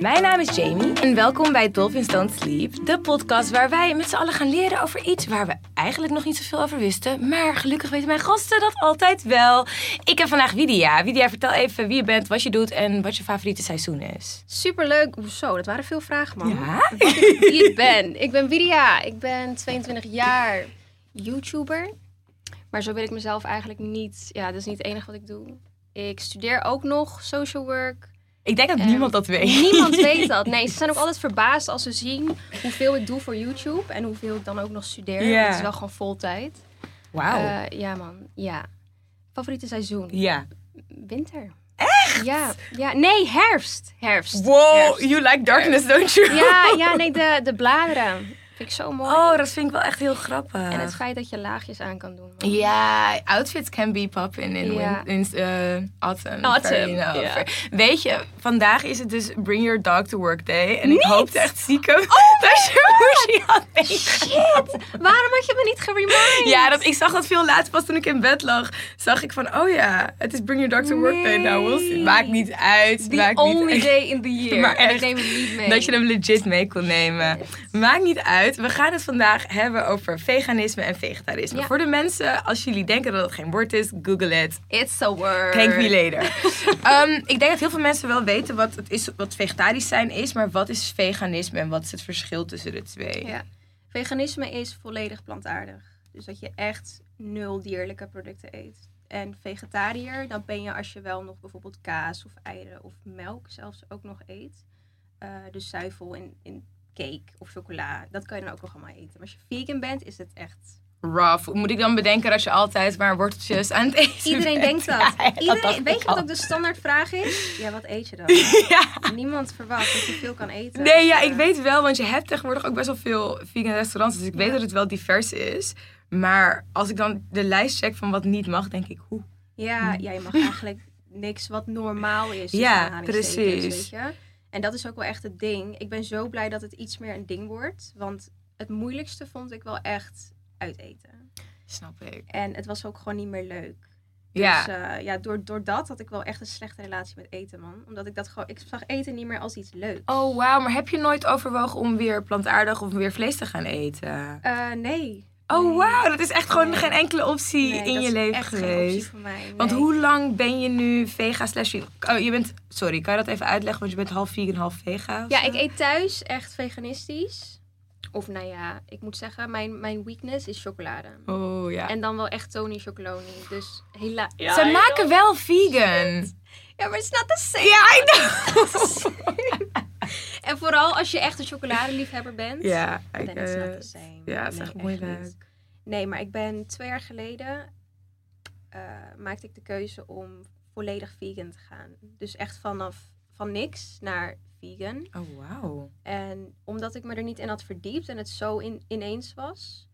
Mijn naam is Jamie en welkom bij Dolphins Don't Sleep, de podcast waar wij met z'n allen gaan leren over iets waar we eigenlijk nog niet zoveel over wisten. Maar gelukkig weten mijn gasten dat altijd wel. Ik heb vandaag Widia. Widia, vertel even wie je bent, wat je doet en wat je favoriete seizoen is. Superleuk. Zo, dat waren veel vragen, man. Ja? Wie ik ben. Ik ben Widia. Ik ben 22 jaar YouTuber. Maar zo wil ik mezelf eigenlijk niet... Ja, dat is niet het enige wat ik doe. Ik studeer ook nog social work. Ik denk dat niemand dat weet. Niemand weet dat. Nee, ze zijn ook altijd verbaasd als ze zien hoeveel ik doe voor YouTube. En hoeveel ik dan ook nog studeer. Ja. Dat is wel gewoon vol tijd. Wauw. Eh, ja, man. Ja. Favoriete seizoen? ja. Winter. Echt? Ja. ja. Nee, herfst. Herfst. Wow, Herfst. you like darkness, don't you? Ja, ja, nee, de, de bladeren. Vind ik zo mooi. Oh, dat vind ik wel echt heel grappig. En het feit dat je laagjes aan kan doen. Ja, outfits can be popping in, in uh, autumn. Weet je, vandaag is het dus Bring Your Dog to Work Day. En ik hoopte echt stiekem Oh dat je had meegenomen. Waarom had je me niet geremind? Ja, dat, ik zag dat veel later pas toen ik in bed lag. Zag ik van, oh ja, het is Bring Your Dog to Work Day. Nou, we'll see. Nee. Maakt niet uit. The maakt only niet day in the year. Maar echt, neem ik niet mee. Dat je hem legit mee kon nemen. Maakt niet uit. We gaan het vandaag hebben over veganisme en vegetarisme. Ja. Voor de mensen, als jullie denken dat het geen woord is, google het. It's a word. Thank me later. Ik denk dat heel veel mensen wel weten wat het is, wat vegetarisch zijn is, maar wat is veganisme en wat is het verschil tussen de twee? Ja. Veganisme is volledig plantaardig. Dus dat je echt nul dierlijke producten eet. En vegetariër, dan ben je als je wel nog bijvoorbeeld kaas of eieren of melk zelfs ook nog eet. Eh, dus zuivel in, in cake of chocola, dat kan je dan ook nog allemaal eten. Maar als je vegan bent, is het echt... Rough. Moet ik dan bedenken dat je altijd maar worteltjes aan het eten Iedereen bent? denkt dat. Ja, ja, Iedereen, dacht weet je wat ook de standaardvraag is? Ja, wat eet je dan? Ja. Niemand verwacht dat je veel kan eten. Nee, ja, ik weet wel, want je hebt tegenwoordig ook best wel veel vegan restaurants. Dus ik weet Ja. dat het wel divers is. Maar als ik dan de lijst check van wat niet mag, denk ik, hoe? Ja, ja, je mag eigenlijk niks wat normaal is. Ja, precies. Weet je? En dat is ook wel echt het ding. Ik ben zo blij dat het iets meer een ding wordt. Want het moeilijkste vond ik wel echt uiteten. Snap ik. En het was ook gewoon niet meer leuk. Ja. Dus eh, ja, door, door dat had ik wel echt een slechte relatie met eten, man. Omdat ik dat gewoon... Ik zag eten niet meer als iets leuks. Oh, wauw. Maar heb je nooit overwogen om weer plantaardig of weer vlees te gaan eten? Eh, nee. Oh, wauw. Dat is echt gewoon Nee. geen enkele optie Nee, in je leven echt geen geweest. optie voor mij. Want hoe lang ben je nu vega slash? Oh, je bent... Sorry, kan je dat even uitleggen? Want je bent half vegan, half vega Ja, zo? ik eet thuis echt veganistisch. Of nou ja, ik moet zeggen, mijn, mijn weakness is chocolade. Oh, ja. En dan wel echt Tony Chocoloni. Dus helaas. Ze maken wel vegan. Ja, maar it's not the same. Ja, I know. En vooral als je echt een chocoladeliefhebber bent. Ja, Dan ik, is het not eh, the same. ja, het is Nee, echt moeilijk. niet. Nee, maar ik ben twee jaar geleden... eh, maakte ik de keuze om volledig vegan te gaan. Dus echt vanaf van niks naar vegan. Oh, wauw. En omdat ik me er niet in had verdiept en het zo in, ineens was,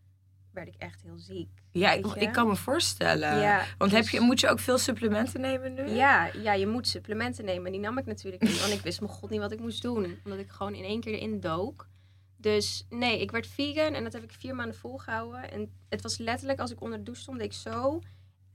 werd ik echt heel ziek. Ja, ik, kan me voorstellen. Ja, Want heb dus- je, moet je ook veel supplementen nemen nu? Ja, ja, je moet supplementen nemen. Die nam ik natuurlijk niet, want ik wist mijn god niet wat ik moest doen. Omdat ik gewoon in één keer erin dook. Dus nee, ik werd vegan en dat heb ik vier maanden volgehouden. En het was letterlijk, als ik onder de douche stond, deed ik zo.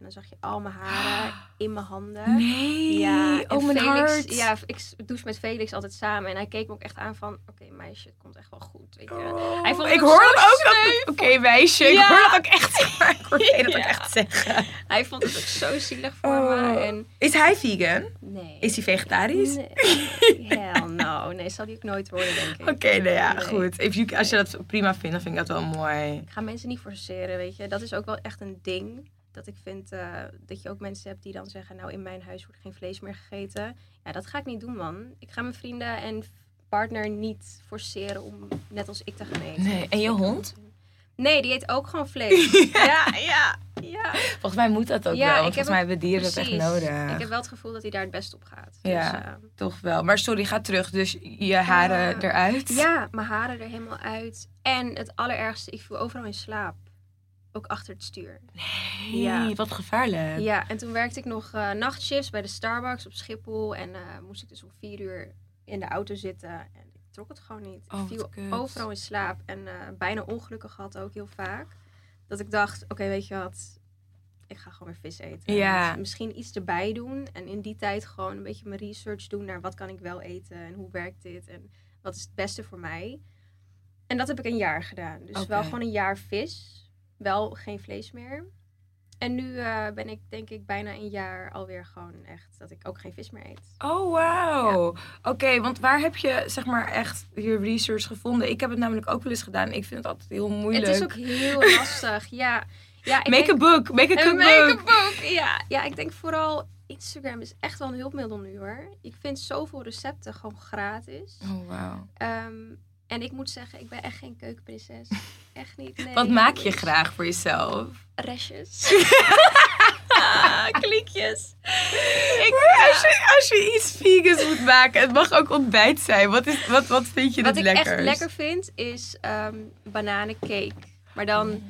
En dan zag je al mijn haren in mijn handen. Nee. Ja, en oh, mijn Felix, hart. Ja, ik douche met Felix altijd samen. En hij keek me ook echt aan van, oké meisje, het komt echt wel goed. Weet je. Oh, Hij vond het ik ook hoor zo dat ook. dat- Oké, meisje. Ik hoor dat ook echt. Maar ik hoor dat ook echt zeggen. Hij vond het ook zo zielig voor Oh. me. En Is hij vegan? nee. Is hij vegetarisch? Nee, hell no. Nee, zal die ook nooit worden, denk ik. Oké, nou ja, Nee. goed. If you- als je dat prima vindt, dan vind ik dat wel mooi. Ik ga mensen niet forceren, weet je. Dat is ook wel echt een ding. Dat ik vind eh, dat je ook mensen hebt die dan zeggen... nou, in mijn huis wordt geen vlees meer gegeten. Ja, dat ga ik niet doen, man. Ik ga mijn vrienden en partner niet forceren om net als ik te gaan eten. Nee, en je hond? Nee, die eet ook gewoon vlees. ja, ja, ja. Volgens mij moet dat ook Ja, wel. Want volgens mij hebben dieren dat echt nodig. Ik heb wel het gevoel dat hij daar het best op gaat. Ja. Dus, eh, Toch wel. Maar sorry, ga terug. Dus je haren Ja. eruit. Ja, mijn haren er helemaal uit. En het allerergste, ik viel overal in slaap. Ook achter het stuur. Ja. wat gevaarlijk. Ja, en toen werkte ik nog eh, nachtshifts bij de Starbucks op Schiphol. En eh, moest ik dus om vier uur in de auto zitten. En ik trok het gewoon niet. Oh, ik viel wat kut. overal in slaap. En eh, bijna ongelukken gehad ook heel vaak. Dat ik dacht, oké, weet je wat? ik ga gewoon weer vis eten. Ja. Misschien iets erbij doen. En in die tijd gewoon een beetje mijn research doen naar wat kan ik wel eten. En hoe werkt dit. En wat is het beste voor mij. En dat heb ik een jaar gedaan. Dus wel gewoon een jaar vis. Wel geen vlees meer. En nu eh, ben ik denk ik bijna een jaar alweer gewoon echt dat ik ook geen vis meer eet. Oh, wauw. Oké, want waar heb je zeg maar echt je research gevonden? Ik heb het namelijk ook wel eens gedaan. Ik vind het altijd heel moeilijk. Het is ook heel lastig. Ja, ja ik Make denk- a book, make a cookbook. make-up Ja. ja, ik denk vooral Instagram is echt wel een hulpmiddel nu hoor. Ik vind zoveel recepten gewoon gratis. Oh, wauw. Ehm, en ik moet zeggen, ik ben echt geen keukenprinses. Echt niet. Nee, Wat maak je graag voor jezelf? Restjes. Klikjes. Ik, als, je, als je iets vegans moet maken, het mag ook ontbijt zijn. Wat, is, wat, wat vind je Wat het ik lekkers? echt lekker vind is ehm bananencake. Maar dan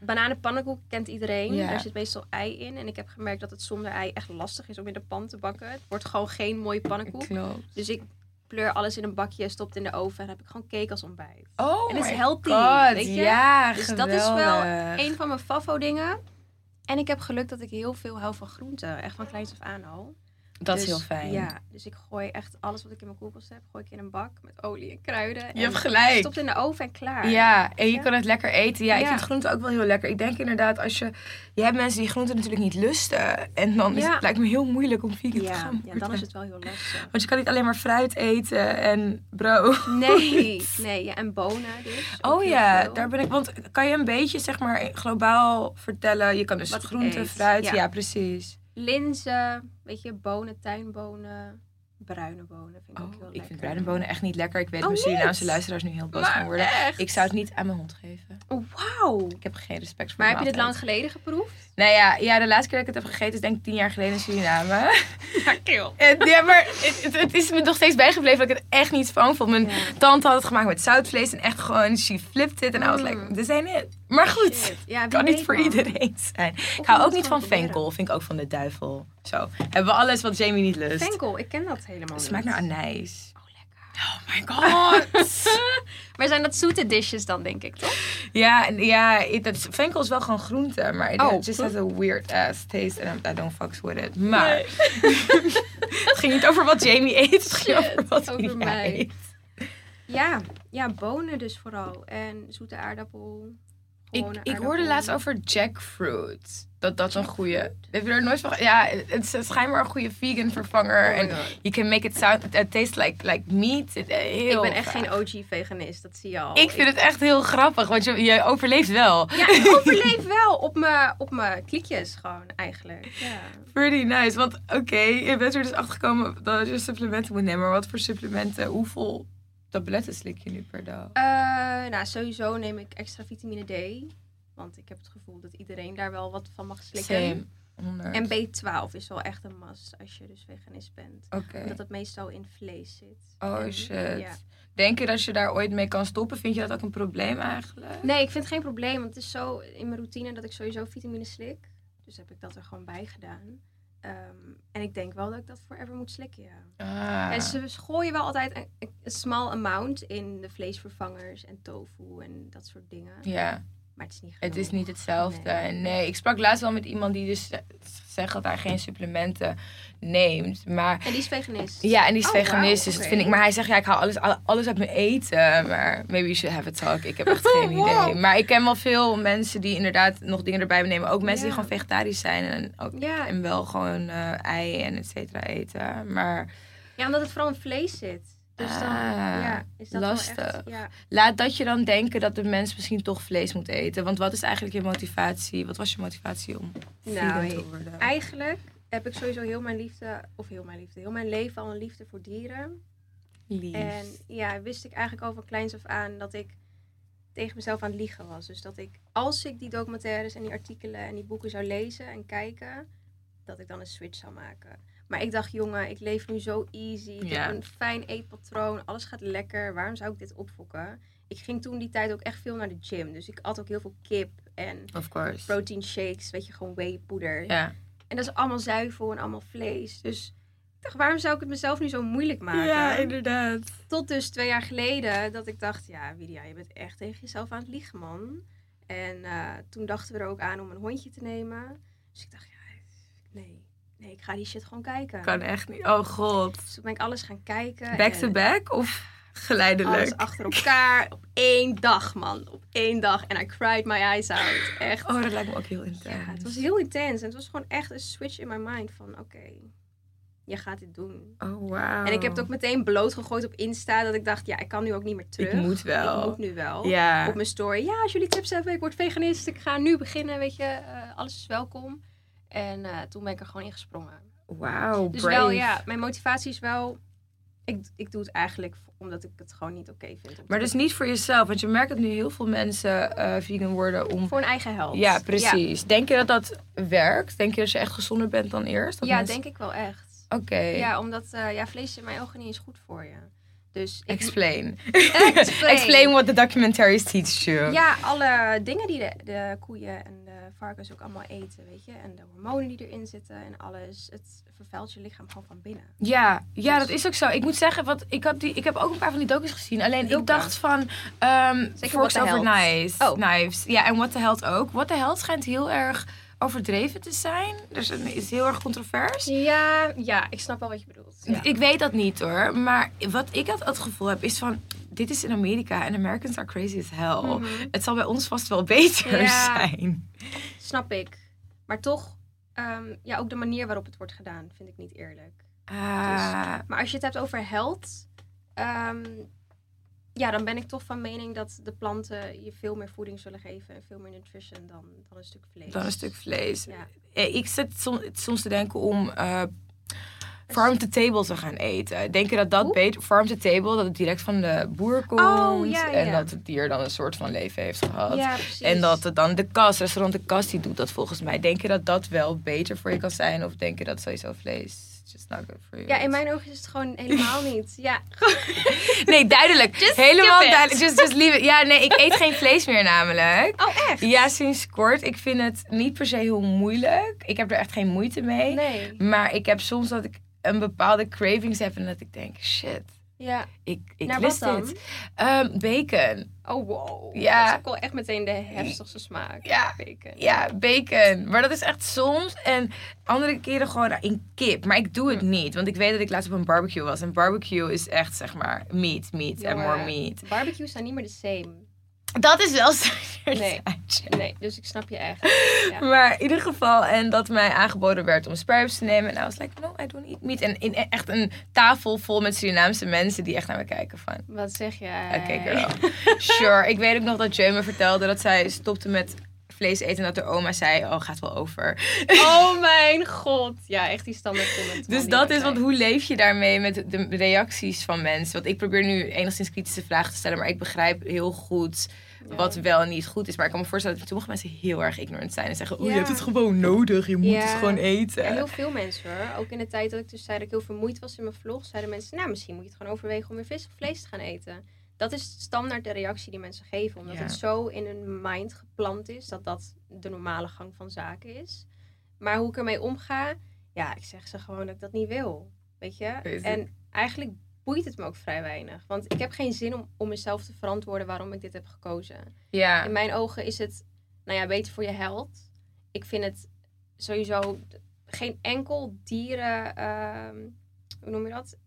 bananenpannenkoek kent iedereen. Ja. Daar zit meestal ei in. En ik heb gemerkt dat het zonder ei echt lastig is om in de pan te bakken. Het wordt gewoon geen mooie pannenkoek. Klopt. Dus ik pleur alles in een bakje, stop het in de oven en heb ik gewoon cake als ontbijt. Oh En het is healthy, God, weet je? Ja, Dus dat is wel geweldig. Een van mijn favo dingen. En ik heb geluk dat ik heel veel hou van groenten. Echt van kleins af aan al. Dat is Dus, heel fijn. Ja, dus ik gooi echt alles wat ik in mijn koelkast heb, gooi ik in een bak met olie en kruiden. Je en hebt gelijk. Stopt in de oven en klaar. Ja, en je Ja. kan het lekker eten. Ja, ik vind groenten ook wel heel lekker. Ik denk inderdaad, als je... Je hebt mensen die groenten natuurlijk niet lusten. En dan is Ja. het, lijkt me heel moeilijk om vegan te gaan ja, dan is het wel heel lastig. Want je kan niet alleen maar fruit eten en brood. Nee, nee. Ja, en bonen dus. Oh ja, veel. daar ben ik. Want kan je een beetje, zeg maar, globaal vertellen? Je kan dus Wat groenten, fruit. Ja. precies. Linzen, weet je, bonen, tuinbonen, bruine bonen vind ik Oh, ook heel ik lekker. vind bruine bonen echt niet lekker. Ik weet dat Oh, mijn Surinaamse luisteraars nu heel boos Maar gaan worden. echt? Ik zou het niet aan mijn hond geven. Oh, wauw. Ik heb geen respect voor Maar heb je dit lang geleden geproefd? Nou ja, ja, de laatste keer dat ik het heb gegeten is denk ik tien jaar geleden in Suriname. Ja, kill. En, ja, maar het, is me nog steeds bijgebleven dat ik het echt niet van vond. Mijn Ja. tante had het gemaakt met zoutvlees en echt gewoon, she flipped it. En I was Mm. like, this ain't it. Maar goed. Ja, kan niet voor man. iedereen zijn. Of Ik hou ook niet van venkel, vind ik ook van de duivel. Zo, hebben we alles wat Jamie niet lust. Venkel, ik ken dat helemaal Het smaakt niet. naar anijs. Oh, lekker. Oh my god. Maar zijn dat zoete dishes dan, denk ik, toch? ja, ja dat is- venkel is wel gewoon groente, maar it Oh. just has a weird ass taste and I don't fucks with it. Maar het ging niet over wat Jamie eet, het ging Shit, over wat over mij. eet. Ja, ja, bonen dus vooral. En zoete aardappel. Ik, ik hoorde laatst over jackfruit. Dat dat een goede. Heb je er nooit van? Ja, het is schijnbaar een goede vegan vervanger. Oh en you can make it sound. It tastes like, like meat. Eh, heel Ik ben echt geen OG-veganist, dat zie je al. Ik vind het echt heel grappig, want je, je overleeft wel. Ja, ik overleef wel op mijn op mijn kliekjes gewoon eigenlijk. Ja. Pretty nice. Want oké, je bent er dus achter gekomen dat je supplementen moet nemen. Maar wat voor supplementen? Hoeveel tabletten slik je nu per dag? Eh, nou, sowieso neem ik extra vitamine D. Want ik heb het gevoel dat iedereen daar wel wat van mag slikken. Same. 100. En B12 is wel echt een must als je dus veganist bent. Oké. Omdat het meestal in vlees zit. Oh En, shit. Ja. Denk je dat je daar ooit mee kan stoppen? Vind je dat ook een probleem eigenlijk? Nee, ik vind het geen probleem. Want het is zo in mijn routine dat ik sowieso vitamine slik. Dus heb ik dat er gewoon bij gedaan. Ehm, en ik denk wel dat ik dat forever moet slikken, ja. Ah. En ze gooien wel altijd een, een small amount in de vleesvervangers en tofu en dat soort dingen. Ja. Maar het is niet Het is niet hetzelfde. Nee. En nee, ik sprak laatst wel met iemand die dus ze- zegt dat hij geen supplementen neemt. Maar En die is veganist. ja, en die is Oh, veganist, dus dat vind ik. Maar hij zegt ja, ik haal alles, al- alles uit mijn eten. Maar maybe you should have a talk. Ik heb echt geen Wow. idee. Maar ik ken wel veel mensen die inderdaad nog dingen erbij nemen. Ook mensen die gewoon vegetarisch zijn en, ook, Ja. en wel gewoon eh, ei en et cetera eten. Maar Ja, omdat het vooral in vlees zit. Dus dan Ah, ja, is dat lastig. wel echt... Ja. laat dat je dan denken dat de mens misschien toch vlees moet eten. Want wat is eigenlijk je motivatie? Wat was je motivatie om Nou, te worden? Eigenlijk heb ik sowieso heel mijn liefde, of heel mijn liefde, heel mijn leven al een liefde voor dieren. Lief. En ja, wist ik eigenlijk al van kleins af aan dat ik tegen mezelf aan het liegen was. Dus dat ik, als ik die documentaires en die artikelen en die boeken zou lezen en kijken, dat ik dan een switch zou maken. Maar ik dacht, jongen, ik leef nu zo easy. Ik Ja. heb een fijn eetpatroon. Alles gaat lekker. Waarom zou ik dit opfokken? Ik ging toen die tijd ook echt veel naar de gym. Dus ik at ook heel veel kip en Of course. protein shakes. Weet je, gewoon whey poeder. Ja. En dat is allemaal zuivel en allemaal vlees. Dus ik dacht, waarom zou ik het mezelf nu zo moeilijk maken? ja, inderdaad. Tot dus twee jaar geleden dat ik dacht, ja, Widia, je bent echt tegen jezelf aan het liegen, man. En eh, toen dachten we er ook aan om een hondje te nemen. Dus ik dacht, ja, nee, nee, ik ga die shit gewoon kijken. Kan echt niet. Oh god. Dus toen ben ik alles gaan kijken. Back en to back of geleidelijk? Alles achter elkaar op één dag, man. Op één dag. En I cried my eyes out. Echt. Oh, dat lijkt me ook heel intens. Ja, het was heel intens. En het was gewoon echt een switch in my mind van, oké, je gaat dit doen. Oh, wow. En ik heb het ook meteen blootgegooid op Insta. Dat ik dacht, ja, ik kan nu ook niet meer terug. Ik moet wel. Ik moet nu wel. Ja. Op mijn story. Ja, als jullie tips hebben, ik word veganist. Ik ga nu beginnen, weet je. eh, alles is welkom. En eh, toen ben ik er gewoon in gesprongen. Wauw, Dus brave. wel, ja, mijn motivatie is wel... Ik, ik doe het eigenlijk omdat ik het gewoon niet oké vind. Maar dus niet voor jezelf. Want je merkt dat nu heel veel mensen eh, vegan worden om... Voor een eigen helft. Ja, precies. Denk je dat dat werkt? Denk je dat je echt gezonder bent dan eerst? Dat Ja, mensen- denk ik wel echt. Oké. Ja, omdat eh, ja, vlees in mijn ogen niet eens goed voor je. Dus Explain. Explain. Explain what the documentaries teach you. Ja, alle dingen die de, de koeien en de varkens ook allemaal eten, weet je. En de hormonen die erin zitten en alles. Het vervuilt je lichaam gewoon van binnen. Ja, ja, Dus- dat is ook zo. Ik moet zeggen, wat, ik, had die, ik heb ook een paar van die docus gezien. Alleen ik dacht van... ehm Zeker Forks over knives. Oh. knives. Ja, en What the Health ook. What the Health schijnt heel erg overdreven te zijn. Dus het is heel erg controvers. Ja, ja, ik snap wel wat je bedoelt. Ja. Ik weet dat niet hoor. Maar wat ik het, het gevoel heb is van... Dit is in Amerika en Americans are crazy as hell. Mhm. Het zal bij ons vast wel beter Ja. zijn. Snap ik. Maar toch, ehm, ja, ook de manier waarop het wordt gedaan vind ik niet eerlijk. Ah, Maar als je het hebt over health, ehm, ja, dan ben ik toch van mening dat de planten je veel meer voeding zullen geven en veel meer nutrition dan, dan een stuk vlees. dan een stuk vlees. Ja. Ik zit soms, soms te denken om eh, farm to table te gaan eten. Denk je dat dat beter... Farm to table, dat het direct van de boer komt. Oh, ja, En dat het dier dan een soort van leven heeft gehad. Ja, precies. En dat het dan de kast, restaurant de kast, die doet dat volgens mij. Denk je dat dat wel beter voor je kan zijn? Of denk je dat sowieso vlees just not good for you? Ja, in mijn ogen is het gewoon helemaal niet. Ja, Nee, duidelijk. Just Helemaal duidelijk. Just, just leave it. Ja, nee, ik eet geen vlees meer namelijk. oh echt? Ja, sinds kort. Ik vind het niet per se heel moeilijk. Ik heb er echt geen moeite mee. Nee. Maar ik heb soms dat ik een bepaalde cravings heb en dat ik denk, shit, Ja. ik, ik Naar lust wat dit. Ehm, bacon. Oh wow. Ja. Dat is ook wel echt meteen de heftigste smaak. Ja. Bacon. Ja, bacon. Maar dat is echt soms. En andere keren gewoon in kip. Maar ik doe het niet. Want ik weet dat ik laatst op een barbecue was. En barbecue is echt, zeg maar, meat, meat en more meat. Barbecues zijn niet meer de same. Dat is wel. Nee. Nee, dus ik snap je echt. Ja. Maar in ieder geval, en dat mij aangeboden werd om sparrows te nemen. En I was like, no, I don't eat meat. En in echt een tafel vol met Surinaamse mensen die echt naar me kijken van... Wat zeg jij? Oké, girl. Sure. Ik weet ook nog dat Jay me vertelde dat zij stopte met vlees eten. En dat haar oma zei, oh, gaat wel over. Oh mijn god. Ja, echt die standaard comment. Dus dat is, want hoe leef je daarmee met de reacties van mensen? Want ik probeer nu enigszins kritische vragen te stellen. Maar ik begrijp heel goed wat wel en niet goed is. Maar ik kan me voorstellen dat sommige mensen heel erg ignorant zijn. En zeggen, oh, je hebt het gewoon nodig. Je moet Ja. het gewoon eten. En heel veel mensen hoor. Ook in de tijd dat ik dus zei dat ik heel vermoeid was in mijn vlog, zeiden mensen, nou misschien moet je het gewoon overwegen om weer vis of vlees te gaan eten. Dat is standaard de reactie die mensen geven, omdat Ja. het zo in hun mind geplant is dat dat de normale gang van zaken is. Maar hoe ik ermee omga, ja, ik zeg ze gewoon dat ik dat niet wil. Weet je? En eigenlijk boeit het me ook vrij weinig. Want ik heb geen zin om, om mezelf te verantwoorden waarom ik dit heb gekozen. Ja. In mijn ogen is het, nou ja, beter voor je health. Ik vind het sowieso geen enkel dieren, ehm, hoe noem je dat?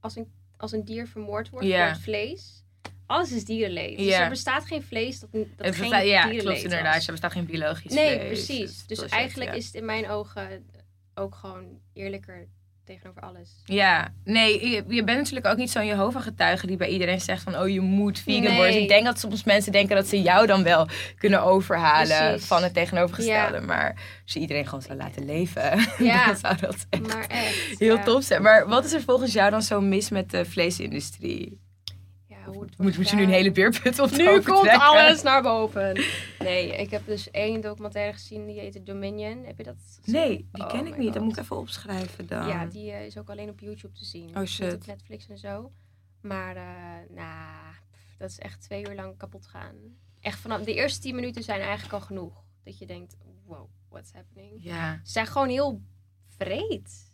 Als een, als een dier vermoord wordt voor het vlees. Alles is dierenleed. Dus er bestaat geen vlees dat, dat Het geen bestaat- ja, dierenleed klopt inderdaad. Er bestaat geen biologisch Nee, vlees. precies. Dus eigenlijk ja. is het in mijn ogen ook gewoon eerlijker tegenover alles. Ja, nee, je, je bent natuurlijk ook niet zo'n Jehovah-getuige die bij iedereen zegt van, oh, je moet vegan Nee. worden. Dus ik denk dat soms mensen denken dat ze jou dan wel kunnen overhalen Precies. van het tegenovergestelde. Ja. Maar als je iedereen gewoon zou laten leven, Ja. dan zou dat echt Maar echt. heel ja. tof zijn. Maar wat is er volgens jou dan zo mis met de vleesindustrie? Hoe het Moet, moet je nu een hele beerput op de Nu komt trekken? alles naar boven. Nee, ik heb dus één documentaire gezien die heette Dominion. Heb je dat gezien? Nee, die Oh ken ik niet. Dat moet ik even opschrijven dan. Ja, die eh, is ook alleen op YouTube te zien. Oh, Niet shit. op Netflix en zo. Maar, eh nou, dat is echt twee uur lang kapot gaan. Echt vanaf de eerste tien minuten zijn eigenlijk al genoeg. Dat je denkt, wow, what's happening? Ja. Ze zijn gewoon heel vreed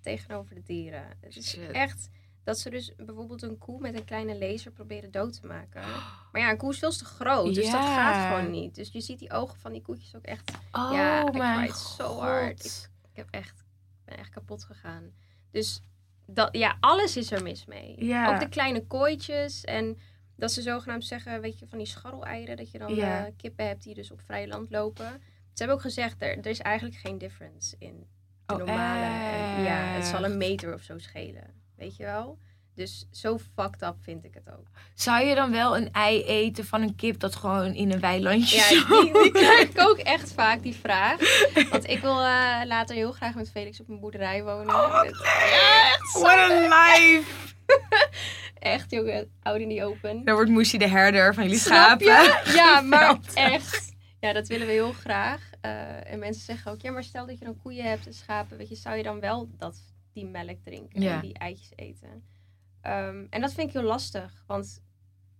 tegenover de dieren. Het is Shit. echt, dat ze dus bijvoorbeeld een koe met een kleine laser proberen dood te maken. Maar ja, een koe is veel te groot, dus dat gaat gewoon niet. Dus je ziet die ogen van die koetjes ook echt Oh ja, ik mijn cried zo hard. Ik, ik heb echt, ben echt kapot gegaan. Dus dat, ja, alles is er mis mee. Ja. Ook de kleine kooitjes en dat ze zogenaamd zeggen, weet je, van die scharreleieren, dat je dan Ja. eh, kippen hebt die dus op vrij land lopen. Ze hebben ook gezegd, er, er is eigenlijk geen difference in de Oh, normale. En ja, het zal een meter of zo schelen, weet je wel. Dus zo fucked up vind ik het ook. Zou je dan wel een ei eten van een kip dat gewoon in een weilandje Ja, die, die krijg ik ook echt vaak, die vraag. Want ik wil eh, later heel graag met Felix op een boerderij wonen. Oh, Met- ja, echt. What a life! Echt, jongen, out in the open. Dan wordt Moesie de herder van jullie Snap schapen. je? Ja, maar echt. Ja, dat willen we heel graag. Eh, en mensen zeggen ook, ja, maar stel dat je dan koeien hebt en schapen, weet je, zou je dan wel dat, die melk drinken Ja. en die eitjes eten? Ehm, en dat vind ik heel lastig, want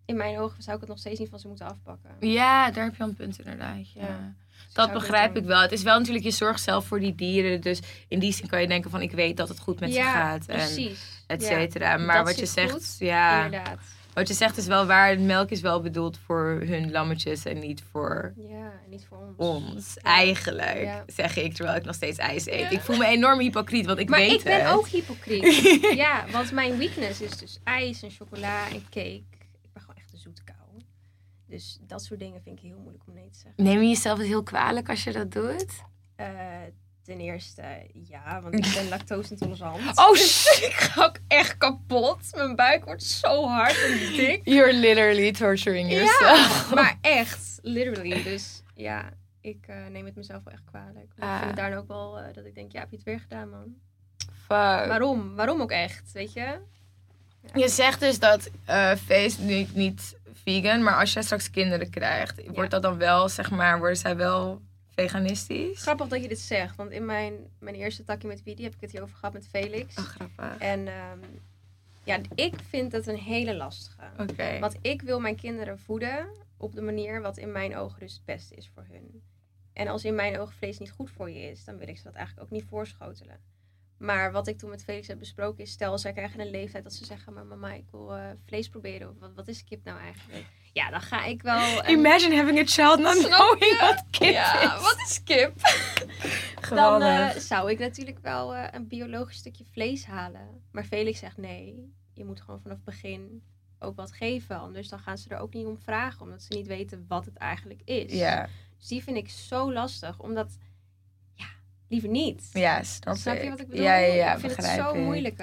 in mijn ogen zou ik het nog steeds niet van ze moeten afpakken. Ja, daar heb je een punt inderdaad. Ja. Ja. Dus Dat het begrijp ik wel. Het is wel natuurlijk, je zorgt zelf voor die dieren. Dus in die zin kan je denken van, ik weet dat het goed met ze gaat. En precies. et Ja, cetera. Maar wat je zegt, goed, ja, Inderdaad. Wat je zegt is wel waar. De melk is wel bedoeld voor hun lammetjes en niet voor Ja, en niet voor ons. ons. Ja. Eigenlijk, Ja. zeg ik, terwijl ik nog steeds ijs eet. Ja. Ik voel me enorm hypocriet, want ik maar weet ik ben het. ook hypocriet. ja, want mijn weakness is dus ijs en chocola en cake. Ik ben gewoon echt een zoete kou. Dus dat soort dingen vind ik heel moeilijk om nee te zeggen. Neem je jezelf het heel kwalijk als je dat doet? Eh, ten eerste, ja, want ik ben lactose intolerant. Oh, Dus ik ga ook echt kapot. Mijn buik wordt zo hard en dik. You're literally torturing yourself. Ja, maar echt, literally. Dus ja, ik eh, neem het mezelf wel echt kwalijk. Maar ik Ah. vind het daarna ook wel eh, dat ik denk, ja, heb je het weer gedaan, man? Fuck. Waarom? Waarom ook echt, weet je? Je zegt dus dat eh feest niet, niet vegan, maar als jij straks kinderen krijgt, wordt dat dan wel, zeg maar, worden zij wel veganistisch? Grappig dat je dit zegt, want in mijn, mijn eerste takje met Vidi heb ik het hierover gehad met Felix. Oh, grappig. En ehm, ja, ik vind dat een hele lastige. Oké. Want ik wil mijn kinderen voeden op de manier wat in mijn ogen dus het beste is voor hun. En als in mijn ogen vlees niet goed voor je is, dan wil ik ze dat eigenlijk ook niet voorschotelen. Maar wat ik toen met Felix heb besproken is, stel zij krijgen een leeftijd dat ze zeggen, maar mama, ik wil eh, vlees proberen. Of wat, wat is kip nou eigenlijk? Ja, dan ga ik wel... Imagine having a child not knowing what kip ja, is. wat is kip? Dan eh, zou ik natuurlijk wel eh, een biologisch stukje vlees halen. Maar Felix zegt nee, je moet gewoon vanaf het begin ook wat geven. Anders dan gaan ze er ook niet om vragen, omdat ze niet weten wat het eigenlijk is. ja, Dus die vind ik zo lastig, omdat, ja, liever niet. ja, snap, Snap je wat ik bedoel? Ja, ja, ja, ik vind het zo ik.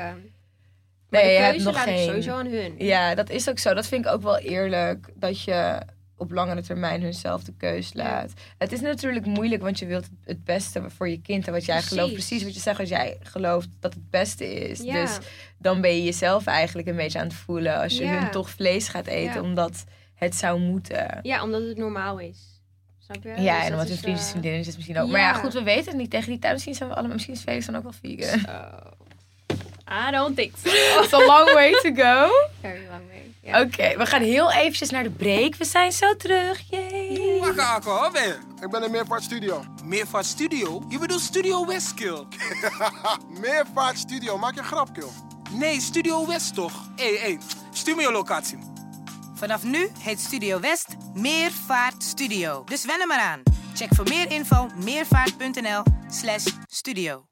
Maar Nee, je de hebt keuze nog laat ik geen- sowieso aan hun. Ja, dat is ook zo. Dat vind ik ook wel eerlijk. Dat je op langere termijn hunzelf de keus Ja. laat. Het is natuurlijk moeilijk, want je wilt het beste voor je kind. En wat jij Precies. gelooft, precies wat je zegt, als jij gelooft dat het beste is. Ja. Dus dan ben je jezelf eigenlijk een beetje aan het voelen als je Ja. hun toch vlees gaat eten, omdat het zou moeten. ja, omdat het normaal is. Snap je? Ja, Dus en dat omdat is, hun vriendjes, eh, vriendinnetjes misschien ook. Maar ja, goed, we weten het niet. Tegen die tijd misschien zijn we allemaal, misschien is Felix dan ook wel vegan. I don't think so. It's a long way to go. Very long way. Ja. Oké, we gaan heel eventjes naar de break. We zijn zo terug. Yay. Wakker, Akko, je? Ik ben in Meervaart Studio. Meervaart Studio? Je bedoelt Studio Westkill? Meervaart Studio, maak je een grap, kill. Nee, Studio West toch? Hé, hey, hey, stuur me je locatie. Vanaf nu heet Studio West Meervaart Studio. Dus wen er maar aan. Check voor meer info meervaart.nl slash studio.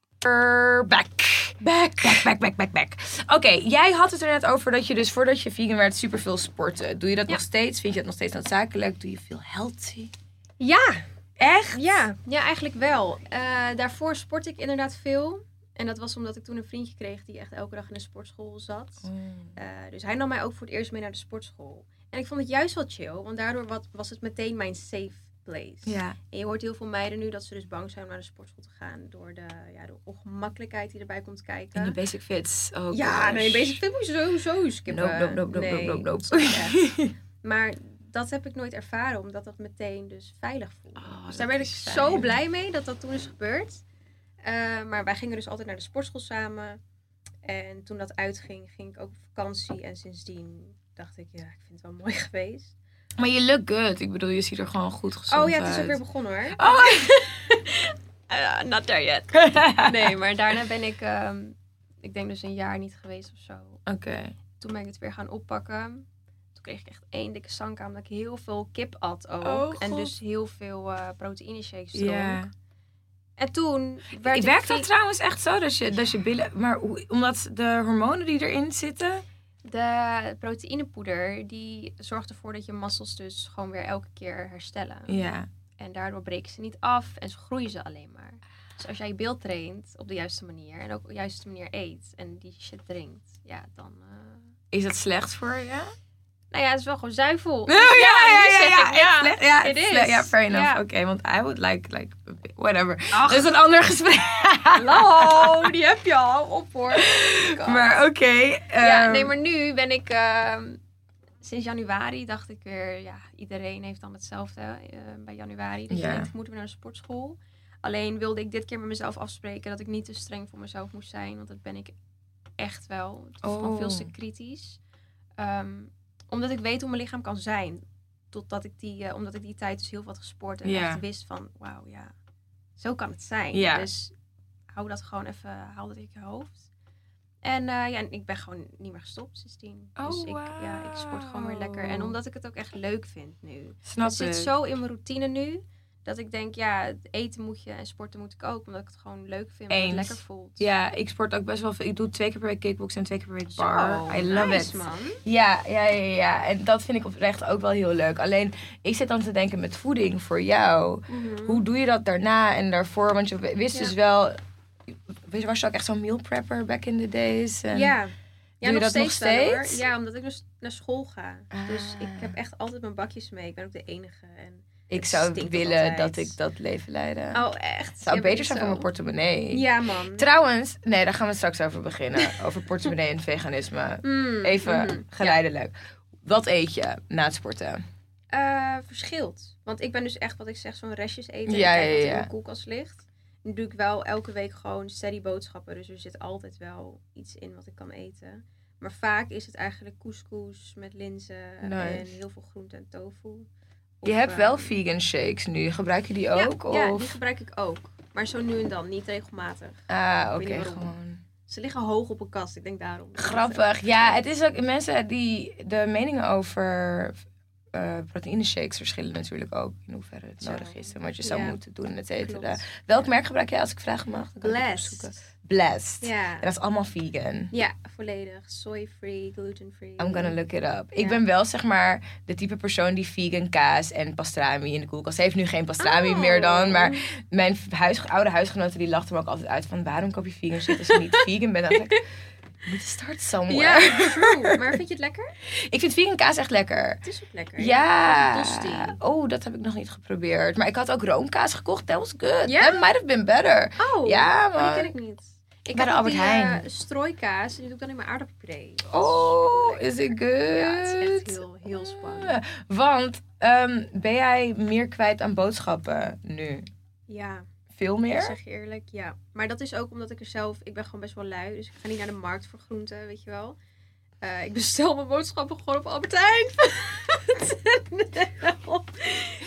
Back. Back. Back, back, back, back, back. Oké, jij had het er net over dat je dus voordat je vegan werd superveel sporten. Doe je dat Ja. nog steeds? Vind je dat nog steeds noodzakelijk? Doe je veel healthy? Ja, Echt? ja, ja, eigenlijk wel. Eh, daarvoor sport ik inderdaad veel. En dat was omdat ik toen een vriendje kreeg die echt elke dag in de sportschool zat. Eh, dus hij nam mij ook voor het eerst mee naar de sportschool. En ik vond het juist wel chill, want daardoor was het meteen mijn safe place. Ja. En je hoort heel veel meiden nu dat ze dus bang zijn om naar de sportschool te gaan. Door de, ja, de ongemakkelijkheid die erbij komt kijken. In de basic fits. Oh Ja, nee, basic fit moet je sowieso skippen. Nope, nope, nope, nope, Nee, nope, nope, nope. maar dat heb ik nooit ervaren, omdat dat meteen dus veilig voelde. Oh, dus daar werd ik zo blij mee dat dat toen is gebeurd. Eh, maar wij gingen dus altijd naar de sportschool samen. En toen dat uitging, ging ik ook op vakantie. En sindsdien dacht ik, ja, ik vind het wel mooi geweest. Maar je look good. Ik bedoel, je ziet er gewoon goed gezond oh ja, het is ook uit. weer begonnen hoor. Oh, Uh, not there yet. nee, maar daarna ben ik... ehm, ik denk dus een jaar niet geweest of zo. Oké. Toen ben ik het weer gaan oppakken. Toen kreeg ik echt één dikke zanka omdat ik heel veel kip at ook. Oh, en dus heel veel eh proteïne shakes dronk. Ja. En toen werd ik Werkt dat trouwens echt zo? Dat je, dat je billen... Maar hoe, omdat de hormonen die erin zitten... De proteïnepoeder die zorgt ervoor dat je massels dus gewoon weer elke keer herstellen. Ja. En daardoor breken ze niet af en ze groeien ze alleen maar. Dus als jij je beeld traint op de juiste manier en ook op de juiste manier eet en die shit drinkt, ja, dan. eh, Is dat slecht voor je? Nou ja, het is wel gewoon zuivel. Oh, ja, ja, ja, ja, ja, it het is ja, fair enough. Oké, want I would like, like, whatever. Ach. Dat is een ander gesprek. Hallo, die heb je al op hoor. maar oké. ja, ehm, nee, maar nu ben ik. ehm, sinds januari dacht ik weer, ja, iedereen heeft dan hetzelfde eh, bij januari. Dat Ja. je denkt, moeten we naar de sportschool? Alleen wilde ik dit keer met mezelf afspreken dat ik niet te streng voor mezelf moest zijn. Want dat ben ik echt wel. Het is gewoon Oh. veel te kritisch. Ehm, omdat ik weet hoe mijn lichaam kan zijn. Totdat ik die, eh, omdat ik die tijd dus heel veel had gesport. En Ja. echt wist van, wauw, ja, zo kan het zijn. Ja. Dus hou dat gewoon even, haal dat uit je hoofd. En eh, ja, en ik ben gewoon niet meer gestopt sindsdien. Oh, dus ik, ja, ik sport gewoon weer lekker. En omdat ik het ook echt leuk vind nu. Snap het zit zo in mijn routine nu. Dat ik denk, ja, eten moet je en sporten moet ik ook. Omdat ik het gewoon leuk vind. Eens. het lekker voelt. Ja, ik sport ook best wel veel. Ik doe twee keer per week kickboxen en twee keer per week Zo, bar. I love nice, it. man. Ja, ja, ja, ja. En dat vind ik oprecht ook wel heel leuk. Alleen, ik zit dan te denken met voeding voor jou. Mhm. Hoe doe je dat daarna en daarvoor? Want je wist Ja. dus wel... Was je ook echt zo'n meal prepper back in the days? En Ja. Ja, je nog dat nog steeds, wel, steeds? Ja, omdat ik dus naar school ga. Dus Ah. ik heb echt altijd mijn bakjes mee. Ik ben ook de enige. En... Ik zou willen altijd. dat ik dat leven leidde. Oh, echt? Het zou Ja, beter zijn voor mijn portemonnee. Ja, man. Trouwens, nee, daar gaan we straks over beginnen. over portemonnee en veganisme. Mm, Even mhm. geleidelijk. Wat eet je na het sporten? Eh, verschilt. Want ik ben dus echt, wat ik zeg, zo'n restjes eten. Ja, Ja, ja, in mijn koelkast ligt. Nu doe ik wel elke week gewoon steady boodschappen. Dus er zit altijd wel iets in wat ik kan eten. Maar vaak is het eigenlijk couscous met linzen en heel veel groente en tofu. Je hebt wel vegan shakes nu. Gebruik je die ja, ook? Ja, of? die gebruik ik ook. Maar zo nu en dan, niet regelmatig. Ah, oké, gewoon. Ze liggen hoog op een kast, ik denk daarom. Grappig. Ja, het is ook mensen die de meningen over eh proteïne shakes verschillen natuurlijk ook. In hoeverre het nodig is en wat je zou Ja. moeten doen, et cetera. Welk merk gebruik jij als ik vragen mag? Dan kan ik het opzoeken. Blessed. Blessed. Ja. En dat is allemaal vegan. ja, volledig. Soy-free, gluten-free. I'm gonna look it up. Ik ben wel zeg maar de type persoon die vegan kaas en pastrami in de koelkast. Ze heeft nu geen pastrami Oh. meer dan. Maar mijn huis, oude huisgenoten die lachten me ook altijd uit van waarom koop je vegan shit als je niet vegan bent. To start somewhere. Ja, true. Maar vind je het lekker? Ik vind vegan kaas echt lekker. Het is ook lekker. Ja. Tosti. Oh, dat heb ik nog niet geprobeerd. Maar ik had ook roomkaas gekocht. That was good. Ja? That might have been better. Oh, Ja, oh, die ken ik niet. Ik Bij de Albert die, Heijn. strooikaas en die doe ik dan in mijn aardappelpuree. Oh, is it good? Ja, het is echt heel, heel spannend. Want ehm, ben jij meer kwijt aan boodschappen nu? Ja, Veel meer? zeg je eerlijk, ja. Maar dat is ook omdat ik er zelf, ik ben gewoon best wel lui. Dus ik ga niet naar de markt voor groenten, weet je wel. Eh, ik bestel mijn boodschappen gewoon op Albert Heijn.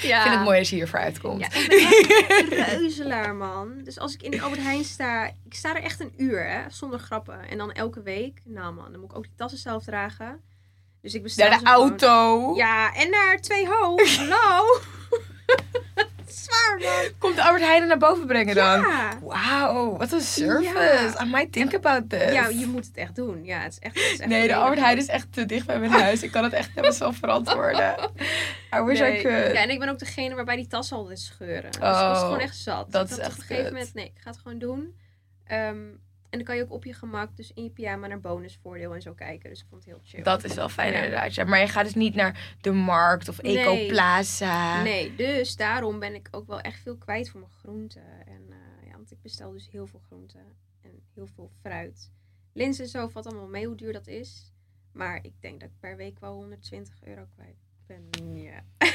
ja. Ik vind het mooi als je hiervoor uitkomt. Ja, ik ben echt een reuzelaar, man. Dus als ik in Albert Heijn sta, ik sta er echt een uur, hè, zonder grappen. En dan elke week, nou man, dan moet ik ook die tassen zelf dragen. Dus ik bestel Naar de gewoon- auto. Ja, en naar twee hoofd. Hallo. Zwaar, man. Komt de Albert Heijn naar boven brengen dan? Ja. Wauw, wat een service. Ja. I might think about this. Ja, je moet het echt doen. Ja, het is echt. Het is echt Nee, de Albert Heijn is echt te dicht bij mijn huis. Ik kan het echt helemaal zelf verantwoorden. I wish Nee. I could. Ja, en ik ben ook degene waarbij die tassen altijd scheuren. Dus Oh, ik was gewoon echt zat. dat is echt op een gegeven moment, nee, ik ga het gewoon doen. Ehm, en dan kan je ook op je gemak, dus in je pyjama, naar bonusvoordeel en zo kijken. Dus ik vond het heel chill. Dat is wel fijn Ja. inderdaad. Ja. Maar je gaat dus niet naar de markt of Nee. Ecoplaza. Nee, dus daarom ben ik ook wel echt veel kwijt voor mijn groenten. En eh, ja, want ik bestel dus heel veel groenten en heel veel fruit. Linzen en zo valt allemaal mee hoe duur dat is. Maar ik denk dat ik per week wel 120 euro kwijt ben. Ja.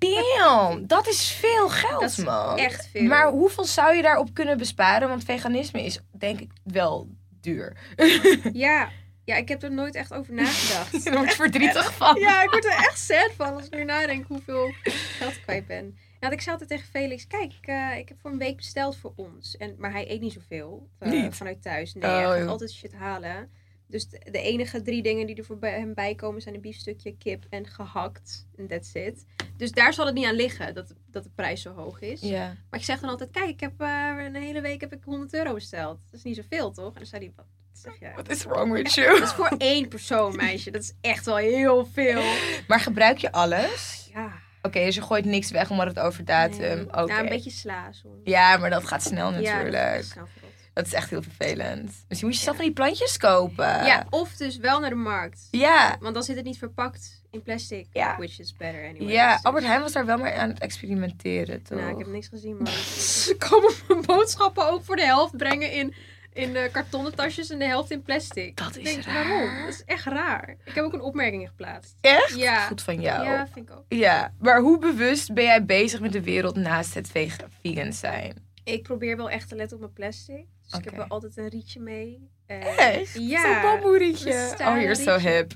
Damn, dat is veel geld, Dat is man. echt veel. Maar hoeveel zou je daarop kunnen besparen? Want veganisme is denk ik wel duur. Ja, ja, ik heb er nooit echt over nagedacht. Daar word je verdrietig van. Ja, ik word er echt sad van als ik nu nadenk hoeveel geld ik kwijt ben. Nou, ik zei altijd tegen Felix, kijk, eh, ik heb voor een week besteld voor ons. En, maar hij eet niet zoveel eh, Niet? vanuit thuis. Nee, Oh, hij gaat altijd shit halen. Dus de, de enige drie dingen die er voor bij hem bij komen zijn een biefstukje, kip en gehakt. En that's it. Dus daar zal het niet aan liggen dat, dat de prijs zo hoog is. Ja. Maar ik zeg dan altijd, kijk, ik heb eh, een hele week heb ik 100 euro besteld. Dat is niet zoveel, toch? En dan zei hij, wat zeg jij? What is wrong with Dat you? is voor één persoon, meisje. Dat is echt wel heel veel. Maar gebruik je alles? Ja. Oké, dus je gooit niks weg omdat het over datum. nee. Oké. Ja, een beetje sla soms. Ja, maar dat gaat snel Ja, dat is natuurlijk. snel verrot. Dat is echt heel vervelend. Dus je moet jezelf van die plantjes kopen. Ja, of dus wel naar de markt. Ja. Want dan zit het niet verpakt in plastic. Ja. Which is better anyway. Ja, Dus- Albert Heijn was daar wel mee aan het experimenteren, toch? Nou, ik heb niks gezien, man. Ze komen mijn boodschappen ook voor de helft brengen in, in eh, kartonnen tasjes en de helft in plastic. Dat is denk, raar. waarom? Dat is echt raar. Ik heb ook een opmerking geplaatst. Echt? Ja. Goed van jou. Ja, vind ik ook. Ja, maar hoe bewust ben jij bezig met de wereld naast het vega- vegan zijn? Ik probeer wel echt te letten op mijn plastic. Dus ik heb wel altijd een rietje mee. En- Echt? Ja. Zo'n bamboerietje. Oh, you're so hip.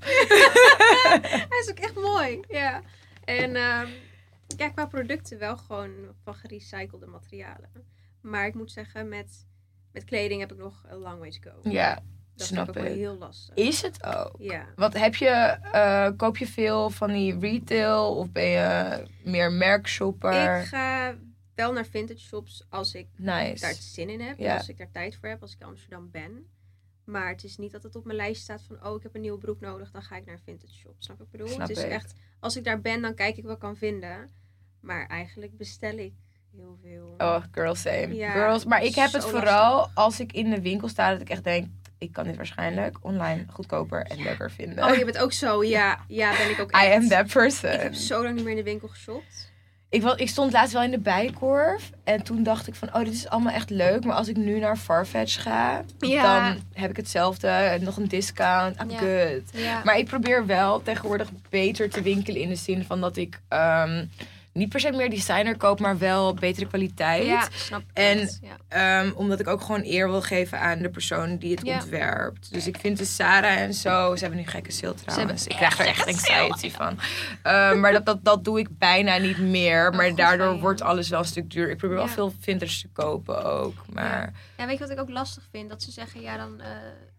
Hij is ook echt mooi. Ja. En ehm, ja, qua producten wel gewoon van gerecyclede materialen. Maar ik moet zeggen, met, met kleding heb ik nog een long way to go. Ja, dat snap ik ik. heel lastig. Is het ook? Ja. Wat heb je, eh, koop je veel van die retail of ben je meer merkshopper? Ik ga wel naar vintage shops als ik daar zin in heb. Ja. Als ik daar tijd voor heb, als ik in Amsterdam ben. Maar het is niet dat het op mijn lijst staat van... oh, ik heb een nieuwe broek nodig, dan ga ik naar een vintage shop. Snap ik bedoel? Snap het is ik. echt... Als ik daar ben, dan kijk ik wat ik kan vinden. Maar eigenlijk bestel ik heel veel. Oh, girl same. Ja, Girls. Maar ik heb het vooral als ik in de winkel sta dat ik echt denk, ik kan dit waarschijnlijk online goedkoper en leuker vinden. Oh, je bent ook zo. Ja, ja ben ik ook I echt. am that person. Ik heb zo lang niet meer in de winkel geshopt. Ik, ik stond laatst wel in de bijkorf. En toen dacht ik van, oh, dit is allemaal echt leuk. Maar als ik nu naar Farfetch ga, Ja. dan heb ik hetzelfde. Nog een discount. I'm Ja. good. Ja. Maar ik probeer wel tegenwoordig beter te winkelen. In de zin van dat ik ehm, niet per se meer designer koop, maar wel betere kwaliteit. ja, snap. En- ja. Ehm, omdat ik ook gewoon eer wil geven aan de persoon die het Ja. ontwerpt. Dus ik vind de Sarah en zo. Ze hebben nu gekke sale trouwens. hebben Ik krijg er echt anxiety van. Ehm, maar dat, dat, dat doe ik bijna niet meer. Maar Oh, daardoor wordt alles wel een stuk duur. Ik probeer wel veel vintage te kopen ook. Maar Ja, weet je wat ik ook lastig vind? Dat ze zeggen, ja, dan eh,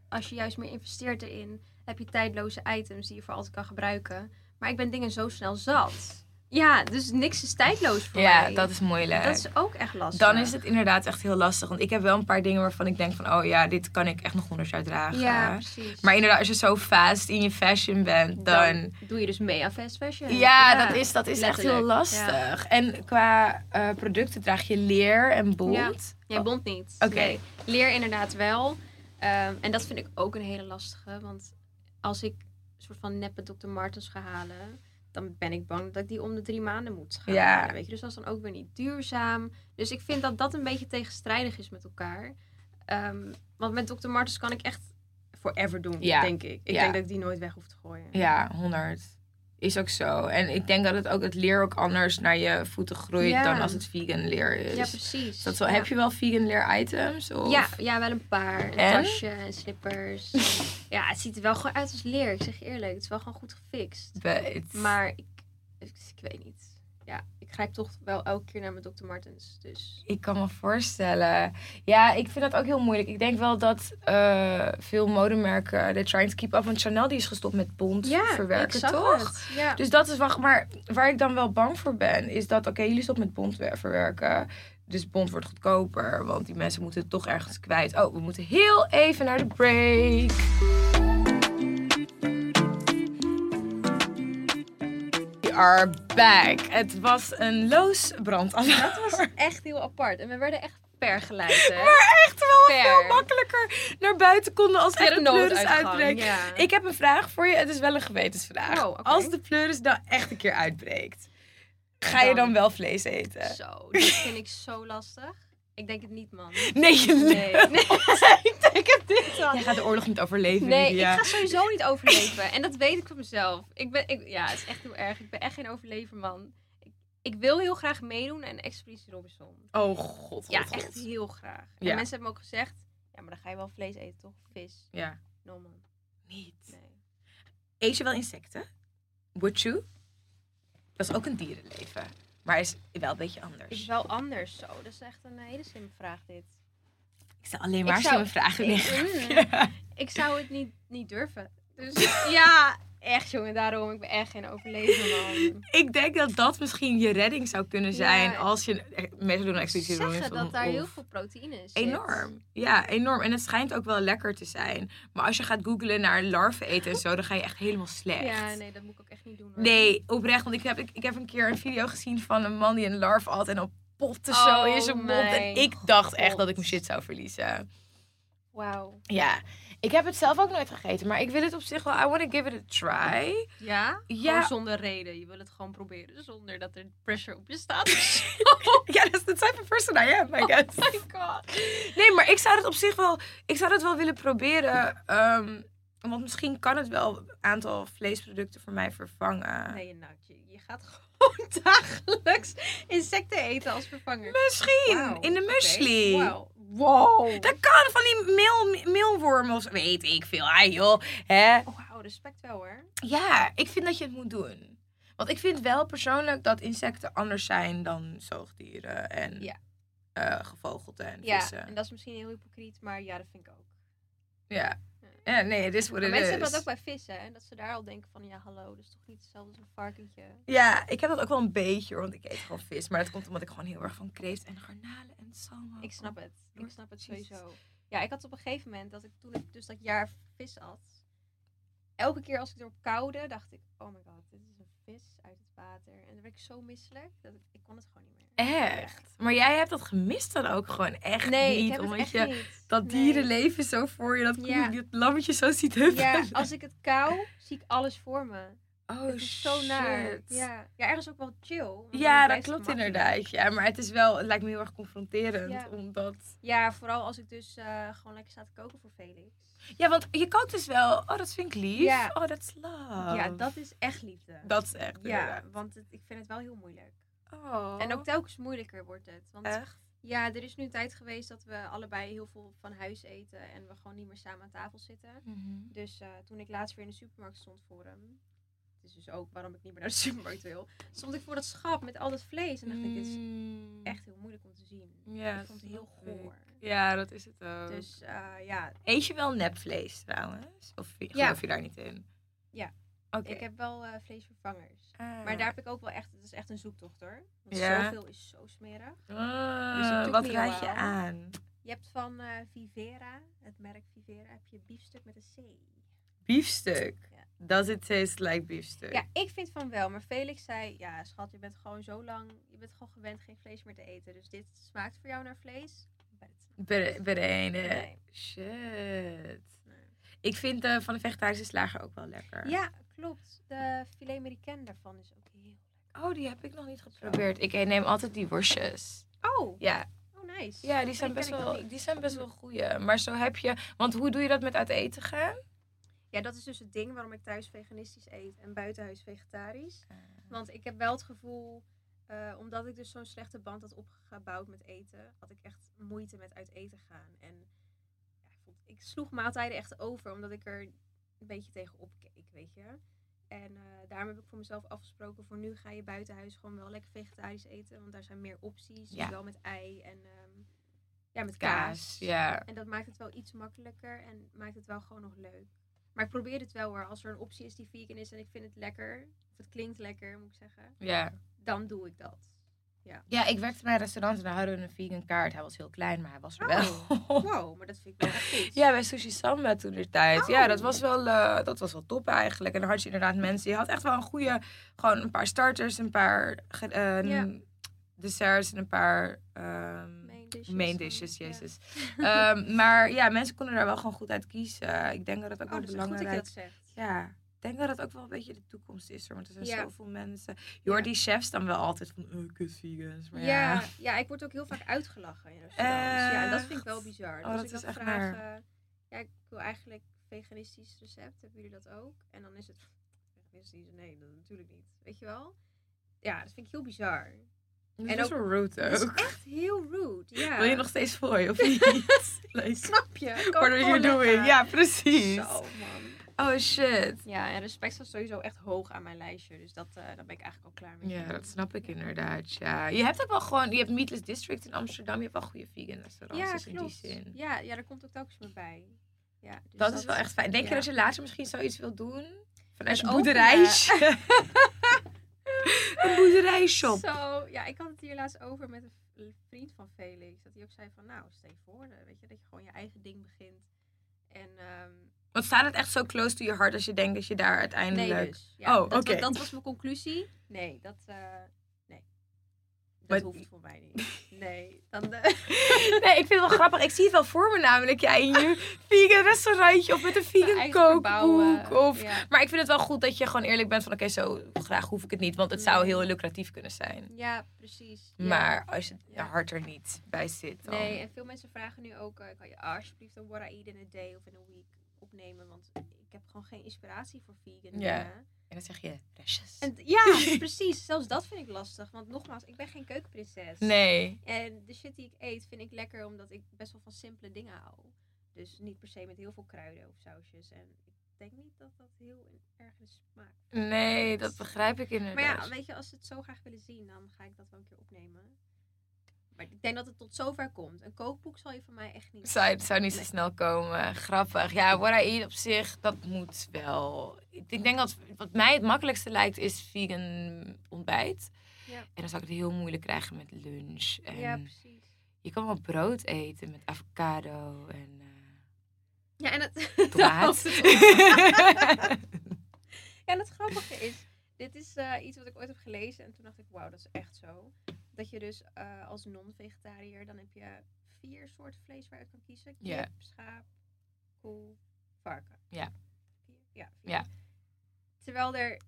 als je juist meer investeert erin, heb je tijdloze items die je voor altijd kan gebruiken. Maar ik ben dingen zo snel zat. Ja, dus niks is tijdloos voor ja, mij. dat is moeilijk. Dat is ook echt lastig. Dan is het inderdaad echt heel lastig. Want ik heb wel een paar dingen waarvan ik denk van... Oh ja, dit kan ik echt nog honderd jaar dragen. Ja, precies. Maar inderdaad, als je zo fast in je fashion bent, dan... doe je dus mee aan fast fashion. Ja, dat is, dat is echt heel lastig. En qua eh, producten draag je leer en bont. Jij bond niet. Oké. Nee. Leer inderdaad wel. Ehm, en dat vind ik ook een hele lastige. Want als ik een soort van neppe Dr. Martens ga halen, dan ben ik bang dat ik die om de drie maanden moet gaan Ja. Weet je? Dus dat is dan ook weer niet duurzaam. Dus ik vind dat dat een beetje tegenstrijdig is met elkaar. Ehm, want met Dr. Martens kan ik echt forever doen, Ja. denk ik. Ik Ja. denk dat ik die nooit weg hoef te gooien. Ja, 100. Is ook zo. En ik denk dat het ook het leer ook anders naar je voeten groeit Ja. dan als het vegan leer is. Ja, precies. Dat zo? Ja. Heb je wel vegan leer items? Of? Ja, ja, wel een paar. Een En? tasje en slippers. ja, het ziet er wel gewoon uit als leer. Ik zeg eerlijk, het is wel gewoon goed gefixt. But- Maar ik, ik, ik weet niet. Ja, ik grijp toch wel elke keer naar mijn Dr. Martens. Dus Ik kan me voorstellen. Ja, ik vind dat ook heel moeilijk. Ik denk wel dat eh, veel modemerken they're trying to keep up. Want Chanel die is gestopt met bont ja, verwerken, toch? Ja. Dus dat is wacht, maar waar ik dan wel bang voor ben, is dat oké, jullie stoppen met bont ver- verwerken. Dus bont wordt goedkoper, want die mensen moeten het toch ergens kwijt. Oh, we moeten heel even naar de break. Are back. Het was een loos brandalarm. dat was echt heel apart. En we werden echt vergeleid, hè? Maar echt wel veel makkelijker naar buiten konden als de de pleuris uitbreekt. ja. Ik heb een vraag voor je. Het is wel een gewetensvraag. Oh. Als de pleuris nou echt een keer uitbreekt, ga je Dan- dan wel vlees eten? Zo, dit vind ik zo lastig. Ik denk het niet, man. Nee, je Nee, nee. ik denk het niet, man. Jij gaat de oorlog niet overleven, Nee, Lydia. ik ga sowieso niet overleven. En dat weet ik van mezelf. Ik ben, ik, ja, het is echt heel erg. Ik ben echt geen overlever, man. Ik, ik wil heel graag meedoen aan Expeditie Robinson. Oh god, Ja, god, echt god. heel graag. En Ja. mensen hebben me ook gezegd, ja, maar dan ga je wel vlees eten, toch? Vis. Ja. No, man. Niet. Nee. Eet je wel insecten? Would you? Dat is ook een dierenleven. Maar is wel een beetje anders. Is wel anders zo. Dat is echt een hele slimme vraag dit. Ik stel alleen maar zou- slimme vragen. ik- mm. Ik zou het niet, niet durven. Dus ja, echt jongen, daarom. Ik ben echt geen overlever man. Ik denk dat dat misschien je redding zou kunnen zijn Ja. als je... Mensen doen expeditie doen. Zeggen dat daar of- heel veel proteïne zit. Enorm. Ja, enorm. En het schijnt ook wel lekker te zijn. Maar als je gaat googlen naar larven eten en zo, dan ga je echt helemaal slecht. Ja, nee, dat moet ik ook echt niet doen. Hoor. Nee, oprecht. Want ik heb, ik, ik heb een keer een video gezien van een man die een larve had en dan potte zo Oh in zijn mond. En ik dacht echt dat ik mijn shit zou verliezen. Wauw. Ja, ik heb het zelf ook nooit gegeten, maar ik wil het op zich wel. I want to give it a try. Ja? Ja. Gewoon zonder reden. Je wil het gewoon proberen zonder dat er pressure op je staat. Ja, dat is de type of person I am, I guess. Oh my god. Nee, maar ik zou het op zich wel, ik zou het wel willen proberen. ehm, want misschien kan het wel een aantal vleesproducten voor mij vervangen. Nee, nou, je, je gaat gewoon dagelijks insecten eten als vervanger. Misschien, in de muesli. Wow. Dat kan, van die meel, meelwormen of. Weet ik veel. Ah joh. Hè? Wauw, respect wel hoor. Ja, ik vind dat je het moet doen. Want ik vind wel persoonlijk dat insecten anders zijn dan zoogdieren en Ja. eh, gevogelte en Ja, vissen. en dat is misschien heel hypocriet, maar ja, dat vind ik ook. Ja. Ja, nee, het is wat het mensen is. hebben dat ook bij vissen, hè? Dat ze daar al denken van, ja, hallo, dat is toch niet hetzelfde als een varkentje. Ja, ik heb dat ook wel een beetje, hoor, want ik eet gewoon vis. Maar dat komt omdat ik gewoon heel erg van kreeft en garnalen en salmon. Ik snap het. Ik snap het sowieso. Ja, ik had op een gegeven moment dat ik toen ik dus dat jaar vis at. Elke keer als ik erop koude, dacht ik, oh my god, dit is vis uit het water. En dan werd ik zo misselijk dat ik, ik kon het gewoon niet meer. Echt? Maar jij hebt dat gemist dan ook gewoon echt Nee, niet? omdat je niet. dat Nee. dierenleven zo voor je, dat, Ja. dat lammetje zo ziet huppelen. Ja, als ik het kou, zie ik alles voor me. Oh, het is zo naar. shit. Ja. ja, ergens ook wel chill. Ja, dat klopt inderdaad. Ja, maar het is wel, het lijkt me heel erg confronterend. Ja. Omdat. Ja, vooral als ik dus eh, gewoon lekker sta te koken voor Felix. Ja, want je kookt dus wel. Oh, dat vind ik lief. Ja. Oh, dat is love. Ja, dat is echt liefde. Dat is echt. ja, inderdaad. want het, ik vind het wel heel moeilijk. Oh. En ook telkens moeilijker wordt het. Want Echt? ja, er is nu een tijd geweest dat we allebei heel veel van huis eten en we gewoon niet meer samen aan tafel zitten. Mhm. Dus eh, toen ik laatst weer in de supermarkt stond voor hem, is dus ook waarom ik niet meer naar de supermarkt wil, stond ik voor dat schap met al dat vlees en dacht ik, dit is Mm. echt heel moeilijk om te zien. Ja, ik vond het heel goor. Ja, dat is het ook. Dus eh, ja, Eet je wel nepvlees trouwens? Of Ja. geloof je daar niet in? Ja. Oké. ik heb wel eh, vleesvervangers. Ah. Maar daar heb ik ook wel echt, het is echt een zoektocht hoor. Want Ja. zoveel is zo smerig. Ah, Dus wat raad je aan? Je hebt van eh, Vivera, het merk Vivera, heb je biefstuk met een C. Biefstuk. Ja. Does it taste like biefstuk? Ja, ik vind van wel. Maar Felix zei, ja schat, je bent gewoon zo lang, je bent gewoon gewend geen vlees meer te eten. Dus dit smaakt voor jou naar vlees? Nee. Shit. Ik vind de van de vegetarische slager ook wel lekker. Ja, klopt. De filet americain daarvan is ook heel lekker. Oh, die heb ik nog niet geprobeerd. Ik neem altijd die worstjes. Oh, Ja, oh nice. ja die, zijn best wel, die zijn best wel goeie. Maar zo heb je... Want hoe doe je dat met uit eten gaan? Ja, dat is dus het ding waarom ik thuis veganistisch eet en buitenhuis vegetarisch. Ah. Want ik heb wel het gevoel, eh, omdat ik dus zo'n slechte band had opgebouwd met eten, had ik echt moeite met uit eten gaan. En ja, ik, vond, ik sloeg maaltijden echt over, omdat ik er een beetje tegen opkeek, weet je. En eh, daarom heb ik voor mezelf afgesproken, voor nu ga je buitenhuis gewoon wel lekker vegetarisch eten. Want daar zijn meer opties, Ja. dus wel met ei en ehm, ja, met kaas. Kaas, ja. En dat maakt het wel iets makkelijker en maakt het wel gewoon nog leuk. Maar ik probeer het wel hoor. Als er een optie is die vegan is en ik vind het lekker, of het klinkt lekker moet ik zeggen, Ja. dan doe ik dat. Ja, ik werkte bij een restaurant en daar hadden we een vegan kaart. Hij was heel klein, maar hij was er Oh. wel. Wow, maar dat vind ik wel echt goed. Ja, bij Sushi Samba toen de tijd. Ja, Oh. dat was, wel, eh, dat was wel top eigenlijk. En dan had je inderdaad mensen. Je had echt wel een goede, gewoon een paar starters, een paar eh, Ja. desserts en een paar ehm, dishes. main dishes, ja. jezus. Ehm, maar ja, mensen konden daar wel gewoon goed uit kiezen. Ik denk dat het ook Oh, wel dat is dat belangrijk dat zegt. Ja, ik denk dat het ook wel een beetje de toekomst is. hoor, Want er zijn Ja. zoveel mensen. Je hoort Ja. die chefs dan wel altijd van, oh, kut vegans. Maar Ja, ja. ja, ik word ook heel vaak uitgelachen in restaurants. Ja, en dat vind ik wel bizar. Oh, dat ik is echt vraag, ja, ik wil eigenlijk veganistisch recept. Hebben jullie dat ook? En dan is het veganistisch. Nee, dat natuurlijk niet. Weet je wel? Ja, dat vind ik heel bizar. Dat is En best wel rude Het is ook. echt heel rude. Ja. Wil je nog steeds voor je of niet? like, Snap je? What are you doing? Ja, precies. Zo, man. Oh shit. Ja, en respect staat sowieso echt hoog aan mijn lijstje. Dus dat, eh daar ben ik eigenlijk al klaar mee. Ja, dat snap ik inderdaad. Ja. Je hebt ook wel gewoon, je hebt Meatless District in Amsterdam. Je hebt wel goede vegan restaurants. Ja, dus in die zin. Ja, ja, daar komt ook telkens mee bij. Ja, dus Dat is wel echt fijn. Denk je dat je later misschien zoiets wilt doen? Vanuit Het je boerderij? Een boerderijshop. Zo, ja, ik had het hier laatst over met een vriend van Felix. Dat hij ook zei van, nou, stel je voor, eh, weet je, dat je gewoon je eigen ding begint. En ehm, Want staat het echt zo close to je hart als je denkt dat je daar nee uiteindelijk... dus. Ja, Oh, oké. dat was mijn conclusie. Nee, dat, eh, nee. Dat Maar- hoeft voor mij niet. Nee, dan... eh, Nee, ik vind het wel grappig. Ik zie het wel voor me namelijk. Ja, in je vegan restaurantje of met een vegan kookboek. Of... ja. Maar ik vind het wel goed dat je gewoon eerlijk bent van... Oké, zo graag hoef ik het niet. Want het zou heel lucratief kunnen zijn. Ja, precies. Ja. Maar als je Ja. hart er niet bij zit, dan... Nee, en veel mensen vragen nu ook, eh, kan je alsjeblieft een what I eat in a day of in a week opnemen? Want ik heb gewoon geen inspiratie voor vegan Ja. dingen. En dan zeg je restjes. En ja, precies. Zelfs dat vind ik lastig. Want nogmaals, ik ben geen keukenprinses. Nee. En de shit die ik eet vind ik lekker omdat ik best wel van simpele dingen hou. Dus niet per se met heel veel kruiden of sausjes. En ik denk niet dat dat heel erg in smaak. Nee, dat begrijp ik Maar inderdaad. ja, weet je, als ze het zo graag willen zien, dan ga ik dat wel een keer opnemen. Maar ik denk dat het tot zover komt. Een kookboek zal je van mij echt niet. zou, het zou niet zo Nee. snel komen. Grappig. Ja, what I eat op zich, dat moet wel. Ik denk dat wat mij het makkelijkste lijkt is vegan ontbijt. Ja. En dan zou ik het heel moeilijk krijgen met lunch. En Ja, precies. je kan wel brood eten met avocado en eh Ja, en het, tomaat. Ja, en het grappige is, dit is eh, iets wat ik ooit heb gelezen en toen dacht ik, wauw, dat is echt zo. Dat je dus eh, als non-vegetariër, dan heb je vier soorten vlees waar je uit kan kiezen. Kip, Ja. schaap, koe, varken. Ja. Vier, ja, vier. Ja. Terwijl er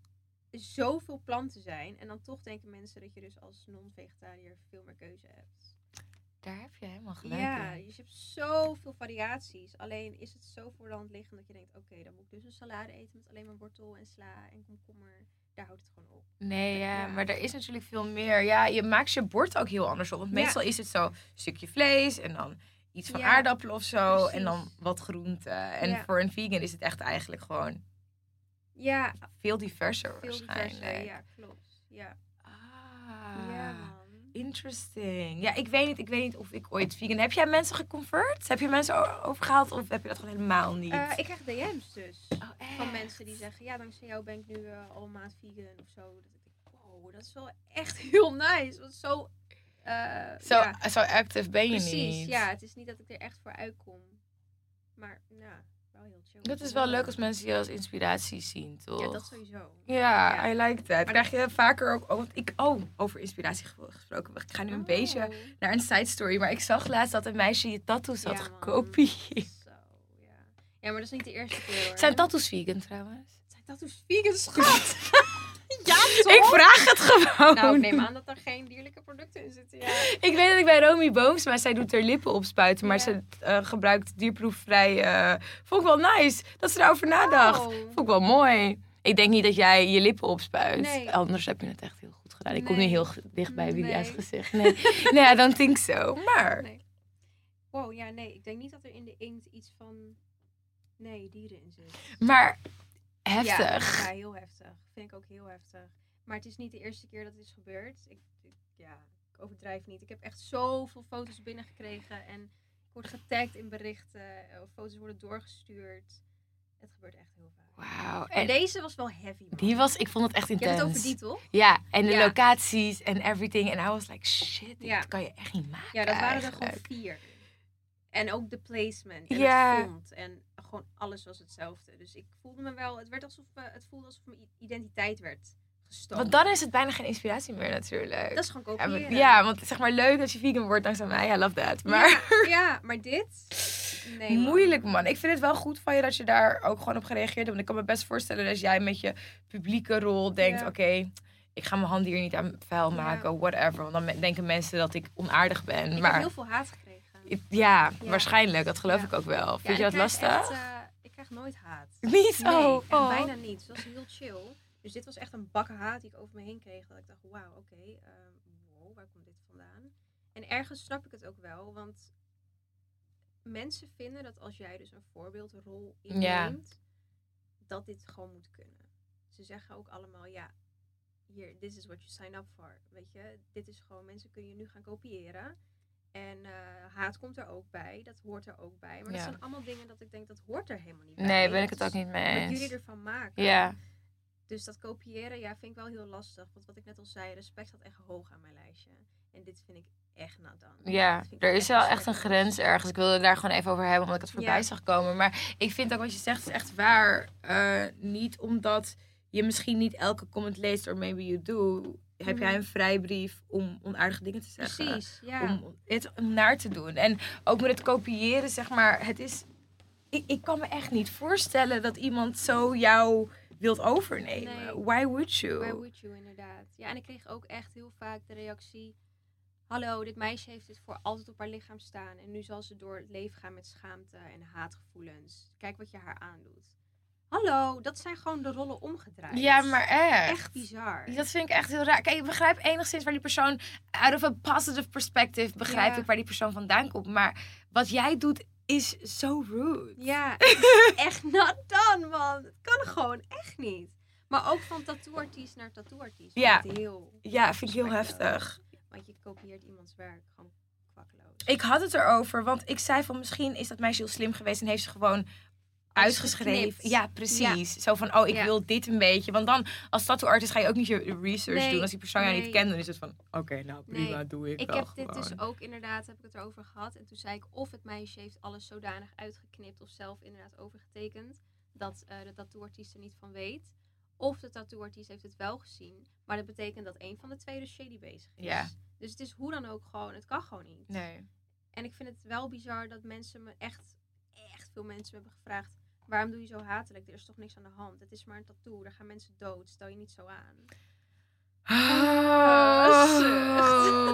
zoveel planten zijn en dan toch denken mensen dat je dus als non-vegetariër veel meer keuze hebt. Daar heb je helemaal gelijk Ja, in. dus je hebt zoveel variaties. Alleen is het zo voor de hand liggend dat je denkt, oké, dan moet ik dus een salade eten met alleen maar wortel en sla en komkommer. Daar houdt het gewoon op. Nee, ja, Ja. maar er is natuurlijk veel meer. Ja, je maakt je bord ook heel anders op. Want Ja. meestal is het zo stukje vlees en dan iets van aardappelen of zo. En dan wat groenten. En voor een vegan is het echt eigenlijk gewoon Ja, veel diverser veel waarschijnlijk. diverser. Ja, klopt. Ja, Ah. Interesting. Ja, ik weet niet, ik weet niet of ik ooit vegan... Heb jij mensen geconvert? Heb je mensen overgehaald of heb je dat gewoon helemaal niet? Eh, ik krijg DM's dus. Oh, Van mensen die zeggen, ja, dankzij jou ben ik nu eh, al een maand vegan of zo. Dat ik denk, wow, dat is wel echt heel nice. Want zo... eh, Zo, ja, zo active ben je precies. niet. Ja, het is niet dat ik er echt voor uitkom. Maar, nou, wel heel chill. Dat is wel leuk als mensen je als inspiratie zien, toch? Ja, dat sowieso. Ja, Ja. I like that. Krijg je vaker ook... Oh, ik, oh, over inspiratie ge- gesproken. Ik ga nu een beetje Oh. naar een side story. Maar ik zag laatst dat een meisje je tattoos had Ja, gekopieerd. Zo, ja. Ja, maar dat is niet de eerste keer hoor. Zijn tattoos vegan trouwens? Zijn tattoos vegan, schat? ja, toch? Ik vraag het gewoon. Nou, ik neem aan dat er geen dierlijke producten in zitten, ja. Ik weet dat ik bij Romy Booms, maar zij doet haar lippen opspuiten. Maar Ja. ze eh, gebruikt dierproefvrij. eh vond ik wel nice dat ze erover nadacht. Oh. Vond ik wel mooi. Ik denk niet dat jij je lippen opspuit. Nee. Anders heb je het echt heel goed gedaan. Ik kom nu heel g- dicht bij Vivia's Nee. gezicht. Nee, nee I don't think so. Maar Nee. Wow, ja, nee. Ik denk niet dat er in de inkt iets van... Nee, dieren in zit. Maar heftig. Ja, heel heftig. Vind ik ook heel heftig. Maar het is niet de eerste keer dat dit is gebeurd. Ik, ik- ja, ik overdrijf niet. Ik heb echt zoveel foto's binnengekregen. En ik word getagd in berichten. eh, Foto's worden doorgestuurd. Het gebeurt echt heel vaak. Wauw. En deze was wel heavy, man. die was, ik vond het echt Je intens. hebt het over die, toch? Ja, en de Ja. locaties en everything. En I was like, shit, dit Ja. kan je echt niet maken Ja, dat waren er gewoon vier. En ook de placement en Ja. het font. En gewoon alles was hetzelfde. Dus ik voelde me wel... Het, werd alsof, eh, het voelde alsof mijn identiteit werd gestolen. Want dan is het bijna geen inspiratie meer natuurlijk. Dat is gewoon Ja, kopiëren. ja, want zeg maar leuk dat je vegan wordt dankzij mij. I love that. Maar Ja, ja, maar dit... Nee, man. moeilijk man. Ik vind het wel goed van je dat je daar ook gewoon op gereageerd hebt. Want ik kan me best voorstellen dat jij met je publieke rol denkt... Ja. Oké, ik ga mijn handen hier niet aan vuil Ja. maken. Whatever. Want dan denken mensen dat ik onaardig ben. Ik maar heb heel veel haat gekregen. Ja, Ja. waarschijnlijk. Dat geloof Ja. ik ook wel. Vind je dat lastig? echt, eh, ik krijg nooit haat. Niet? Nee, oh, oh. bijna niet. Het was heel chill. Dus dit was echt een bakken haat die ik over me heen kreeg. Dat ik dacht, wauw, oké, ehm, wow, waar komt dit vandaan? En ergens snap ik het ook wel, want mensen vinden dat als jij dus een voorbeeldrol inneemt, dat dit gewoon moet kunnen. Ze zeggen ook allemaal, ja, hier, this is what you sign up for. Weet je, dit is gewoon, mensen kunnen je nu gaan kopiëren. En eh, haat komt er ook bij, dat hoort er ook bij. Maar Ja. dat zijn allemaal dingen dat ik denk, dat hoort er helemaal niet bij. Nee, ben ik het ook niet mee Wat eens. jullie ervan maken. Ja, Dus dat kopiëren, ja, vind ik wel heel lastig. Want wat ik net al zei, respect staat echt hoog aan mijn lijstje. En dit vind ik echt not done. ja. Er is wel echt een grens ergens. Ik wilde daar gewoon even over hebben, omdat ik het voorbij Ja. zag komen. Maar ik vind ook wat je zegt is echt waar. Eh, niet omdat je misschien niet elke comment leest, or maybe you do, heb jij een vrijbrief om onaardige dingen te zeggen. Precies, ja. om het om naar te doen. En ook met het kopiëren, zeg maar, het is. Ik, ik kan me echt niet voorstellen dat iemand zo jou wilt overnemen. Nee. Why would you? Why would you, inderdaad. Ja, en ik kreeg ook echt heel vaak de reactie... Hallo, dit meisje heeft dit voor altijd op haar lichaam staan. En nu zal ze door het leven gaan met schaamte en haatgevoelens. Kijk wat je haar aandoet. Hallo, dat zijn gewoon de rollen omgedraaid. Ja, maar echt. Echt bizar. Dat vind ik echt heel raar. Kijk, ik begrijp enigszins waar die persoon, out of a positive perspective, begrijp Ja. ik waar die persoon vandaan komt. Maar wat jij doet is zo rude. Ja, echt not done, man. Het kan gewoon echt niet. Maar ook van tattooartiest naar tattooartiest. Ja. Heel, Ja, vind ik heel heftig. Want je kopieert iemands werk gewoon kwakkeloos. Ik had het erover, want ik zei van misschien is dat meisje heel slim geweest en heeft ze gewoon uitgeschreven. Ja, precies. Zo van, oh, ik Ja. wil dit een beetje. Want dan, als tattoo-artist ga je ook niet je research Nee, doen. Als die persoon jou niet kent, dan is het van, oké, nou prima, Nee. doe ik Ik heb dit dus ook inderdaad, heb ik het erover gehad. En toen zei ik of het meisje heeft alles zodanig uitgeknipt of zelf inderdaad overgetekend. Dat eh, de tattooartiest er niet van weet. Of de tattooartiest heeft het wel gezien. Maar dat betekent dat een van de twee dus shady bezig is. Ja. Dus het is hoe dan ook gewoon, het kan gewoon niet. Nee. En ik vind het wel bizar dat mensen me echt, echt veel mensen me hebben gevraagd. Waarom doe je zo hatelijk? Er is toch niks aan de hand? Het is maar een tattoo, daar gaan mensen dood. Stel je niet zo aan. Oh,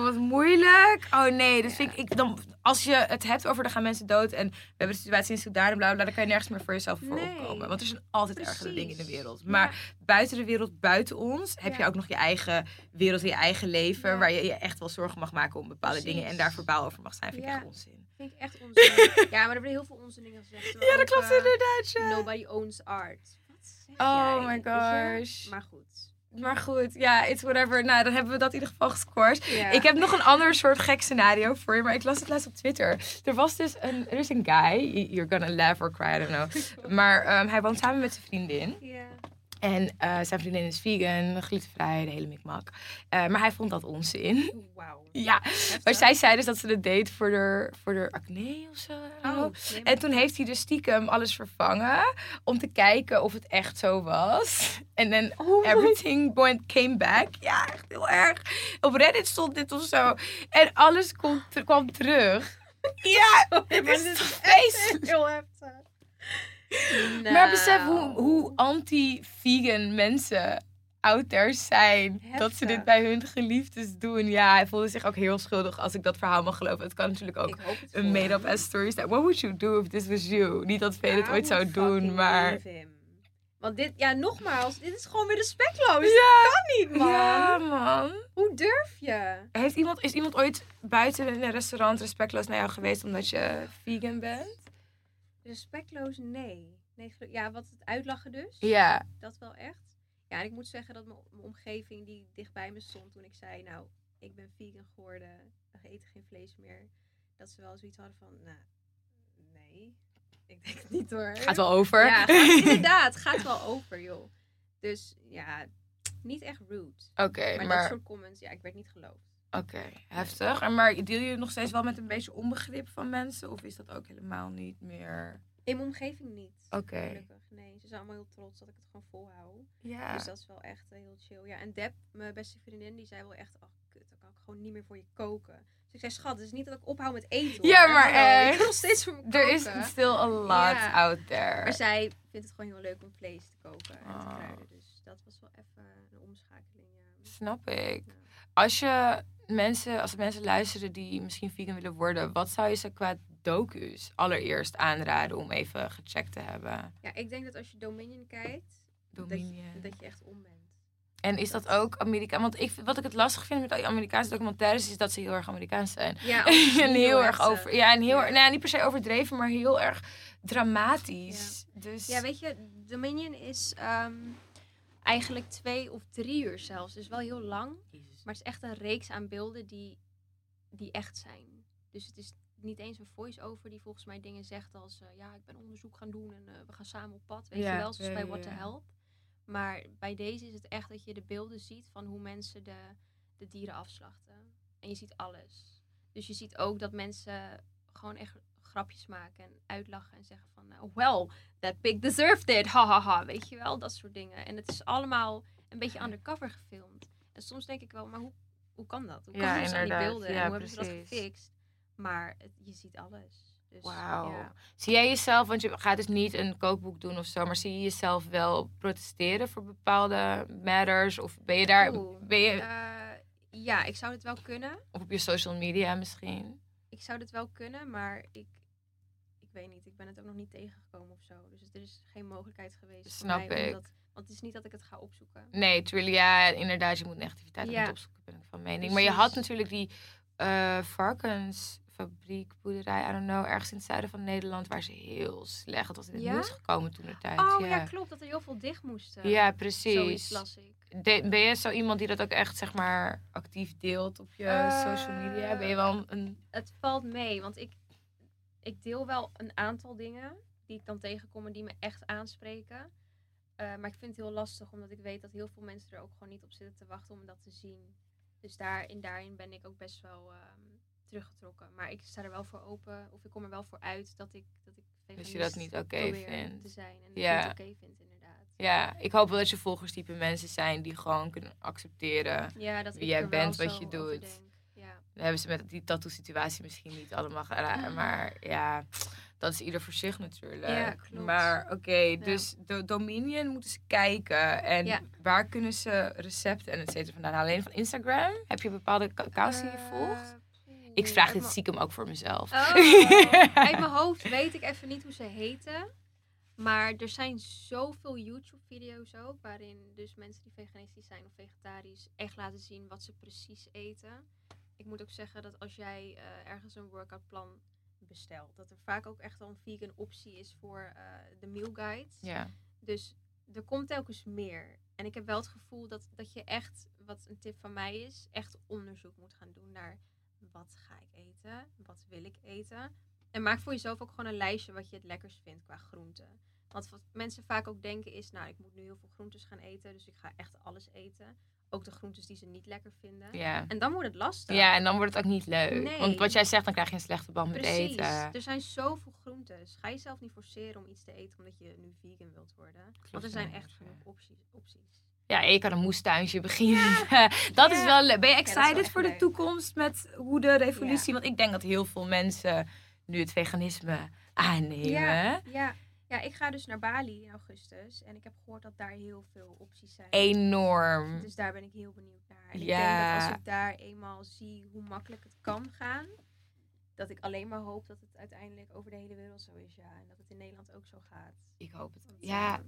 wat moeilijk. Oh nee, vind ik, ik dan, als je het hebt over er gaan mensen dood en we hebben de situatie in Sudan en bla bla, dan kan je nergens meer voor jezelf voor Nee. opkomen. Want er zijn altijd ergere dingen in de wereld. Maar buiten de wereld, buiten ons, heb je ook nog je eigen wereld, je eigen leven, waar je je echt wel zorgen mag maken om bepaalde Precies. dingen en daar verbaal over mag zijn. Vind ik echt onzin. Vind ik echt onzin. ja, maar er worden heel veel onzin dingen gezegd. Ja, dat klopt eh, inderdaad. Ja. Nobody owns art. Oh jij? my gosh. Maar goed. Maar goed, ja, it's whatever. Nou, dan hebben we dat in ieder geval gescoord. Ik heb nog een ander soort gek scenario voor je, maar ik las het laatst op Twitter. Er was dus een, er is een guy, you're gonna laugh or cry, I don't know. Maar ehm, hij woont samen met zijn vriendin. Ja. En eh, zijn vriendin is vegan, glutenvrij, de hele mikmak. Eh, maar hij vond dat onzin. Wauw. Ja, maar zij zei dus dat ze het deed voor de, voor de acne of zo. Oh. En toen heeft hij dus stiekem alles vervangen om te kijken of het echt zo was. En dan Oh everything went, came back. Ja, echt heel erg. Op Reddit stond dit of zo. En alles komt, kwam terug. Ja, dit is echt. Heel heftig. Maar besef hoe, Nou. hoe anti-vegan mensen out there zijn. Dat ze dit bij hun geliefdes doen. Ja, hij voelde zich ook heel schuldig als ik dat verhaal mag geloven. Het kan natuurlijk ook een made-up ass story zijn. What would you do if this was you? Niet dat Vee het ooit zou doen, maar... Want dit, ja, nogmaals, dit is gewoon weer respectloos. Ja. Dat kan niet, man. Ja, man. Hoe durf je? Heeft iemand, is iemand ooit buiten in een restaurant respectloos naar jou geweest omdat je vegan bent? Respectloos, nee. nee. Ja, wat het uitlachen dus. Ja. Dat wel echt. Ja, en ik moet zeggen dat mijn omgeving die dichtbij me stond toen ik zei, nou, ik ben vegan geworden, we eten geen vlees meer. Dat ze wel zoiets hadden van, nou, nee, ik denk het niet hoor. Gaat wel over. Ja, gaat, inderdaad, gaat wel over joh. Dus ja, niet echt rude. Oké, Maar, dat maar... soort comments, ja, ik werd niet geloofd. Oké, heftig. En maar deel je nog steeds wel met een beetje onbegrip van mensen? Of is dat ook helemaal niet meer... In mijn omgeving niet. Oké. Gelukkig, nee. Ze zijn allemaal heel trots dat ik het gewoon volhoud. Ja. Dus dat is wel echt eh, heel chill. Ja, en Deb, mijn beste vriendin, die zei wel echt, ach kut, dan kan ik gewoon niet meer voor je koken. Dus ik zei, schat, het is niet dat ik ophoud met eten hoor. Ja, maar Hallo, Ik echt. kan nog steeds voor me Er is still a lot Ja. out there. Maar zij vindt het gewoon heel leuk om vlees te koken en te Oh. kruiden. Dus dat was wel even een omschakeling, ja. Snap ik. Ja. Als je mensen, als mensen luisteren die misschien vegan willen worden, wat zou je ze qua docu's allereerst aanraden om even gecheckt te hebben? Ja, ik denk dat als je Dominion kijkt, dat je, Dominion. dat je echt om bent. En is dat ook Amerika? Want ik, wat ik het lastig vind met die Amerikaanse documentaires is dat ze heel erg Amerikaans zijn. Ja, en heel erg over. Ja, en heel ja. Nou, niet per se overdreven, maar heel erg dramatisch. Dus Ja, weet je, Dominion is ehm, eigenlijk twee of drie uur zelfs. Dus wel heel lang. Maar het is echt een reeks aan beelden die, die echt zijn. Dus het is niet eens een voice-over die volgens mij dingen zegt als... eh, ja, ik ben onderzoek gaan doen en eh, we gaan samen op pad. Weet Ja, je wel, zoals ja, bij What the. Help. Maar bij deze is het echt dat je de beelden ziet van hoe mensen de, de dieren afslachten. En je ziet alles. Dus je ziet ook dat mensen gewoon echt grapjes maken en uitlachen en zeggen van... nou, well, that pig deserved it, ha ha ha. Weet je wel, dat soort dingen. En het is allemaal een beetje undercover gefilmd. En soms denk ik wel, maar hoe, hoe kan dat? Hoe Ja, komen ze die beelden? Ja, en hoe hebben ze dat gefixt? Maar het- je ziet alles. Dus, Wauw. ja. Zie jij jezelf, want je gaat dus niet een kookboek doen of zo, maar zie je jezelf wel protesteren voor bepaalde matters? Of ben je daar, Oeh. ben je, Eh, ja, ik zou het wel kunnen. of op je social media misschien? Ik zou het wel kunnen, maar ik, ik weet niet. Ik ben het ook nog niet tegengekomen of zo. Dus er is geen mogelijkheid geweest Snap voor mij. om ik. dat- want het is niet dat ik het ga opzoeken. Nee, tuurlijk, ja, inderdaad, je moet negativiteit Ja. niet opzoeken, ben ik van mening. Maar je had natuurlijk die eh varkensfabriek, boerderij, I don't know, ergens in het zuiden van Nederland, waar ze heel slecht, het was in het Ja? nieuws gekomen toen de tijd. Oh ja. ja. klopt. Dat er heel veel dicht moesten. Ja, Zoiets precies. las ik. De- ben je zo iemand die dat ook echt, zeg maar, actief deelt op je Eh, social media? Ben je wel een... Het valt mee, want ik, ik deel wel een aantal dingen die ik dan tegenkom en die me echt aanspreken. Eh, maar ik vind het heel lastig, omdat ik weet dat heel veel mensen er ook gewoon niet op zitten te wachten om dat te zien. Dus daarin, daarin ben ik ook best wel ehm, teruggetrokken. Maar ik sta er wel voor open, of ik kom er wel voor uit dat ik, dat ik Dat je dat niet oké vindt. te zijn. En Ja. ja. het oké vind, inderdaad. Ja, ik hoop wel dat je volgerstype mensen zijn die gewoon kunnen accepteren. Ja, dat Wie jij bent, wat je doet. Ja. Dan hebben ze met die tattoo-situatie misschien niet allemaal. Maar ja, dat is ieder voor zich natuurlijk. Ja, klopt. Maar oké, dus de Dominion moeten ze kijken. En Ja. waar kunnen ze recepten en et cetera vandaan? halen? Alleen van Instagram? Heb je bepaalde accounts die je Eh, volgt? Ik vraag dit stiekem ook voor mezelf. Oh, uit mijn hoofd weet ik even niet hoe ze heten. Maar er zijn zoveel YouTube-video's ook. Waarin dus mensen die veganistisch zijn of vegetarisch echt laten zien wat ze precies eten. Ik moet ook zeggen dat als jij eh, ergens een workoutplan dat er vaak ook echt wel een vegan optie is voor eh, de meal guides. Ja. Dus er komt telkens meer. En ik heb wel het gevoel dat, dat je echt, wat een tip van mij is, echt onderzoek moet gaan doen naar wat ga ik eten, wat wil ik eten. En maak voor jezelf ook gewoon een lijstje wat je het lekkerst vindt qua groenten. Want wat mensen vaak ook denken is, nou ik moet nu heel veel groentes gaan eten, dus ik ga echt alles eten. Ook de groentes die ze niet lekker vinden. Ja. En dan wordt het lastig. ja, en dan wordt het ook niet leuk. Nee. Want wat jij zegt, dan krijg je een slechte band met Precies. eten. Er zijn zoveel groentes. Ga jezelf niet forceren om iets te eten omdat je nu vegan wilt worden. Want er zijn echt genoeg opties. opties. Ja, je kan een moestuintje beginnen. dat is wel leuk. Ben je excited voor de toekomst met hoe de revolutie... Want ik denk dat heel veel mensen nu het veganisme aannemen. Ja, ja. Ja, ik ga dus naar Bali in augustus. En ik heb gehoord dat daar heel veel opties zijn. Enorm. Dus daar ben ik heel benieuwd naar. En ik Ja. denk dat als ik daar eenmaal zie hoe makkelijk het kan gaan... dat ik alleen maar hoop dat het uiteindelijk over de hele wereld zo is. Ja. En dat het in Nederland ook zo gaat. Ik hoop het. Want, Ja, eh,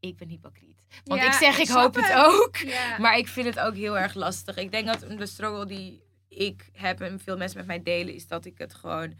ik ben hypocriet. Want Ja, ik zeg, ik ik, hoop het het. ook. ja. Maar ik vind het ook heel erg lastig. Ik denk dat de struggle die ik heb en veel mensen met mij delen... is dat ik het gewoon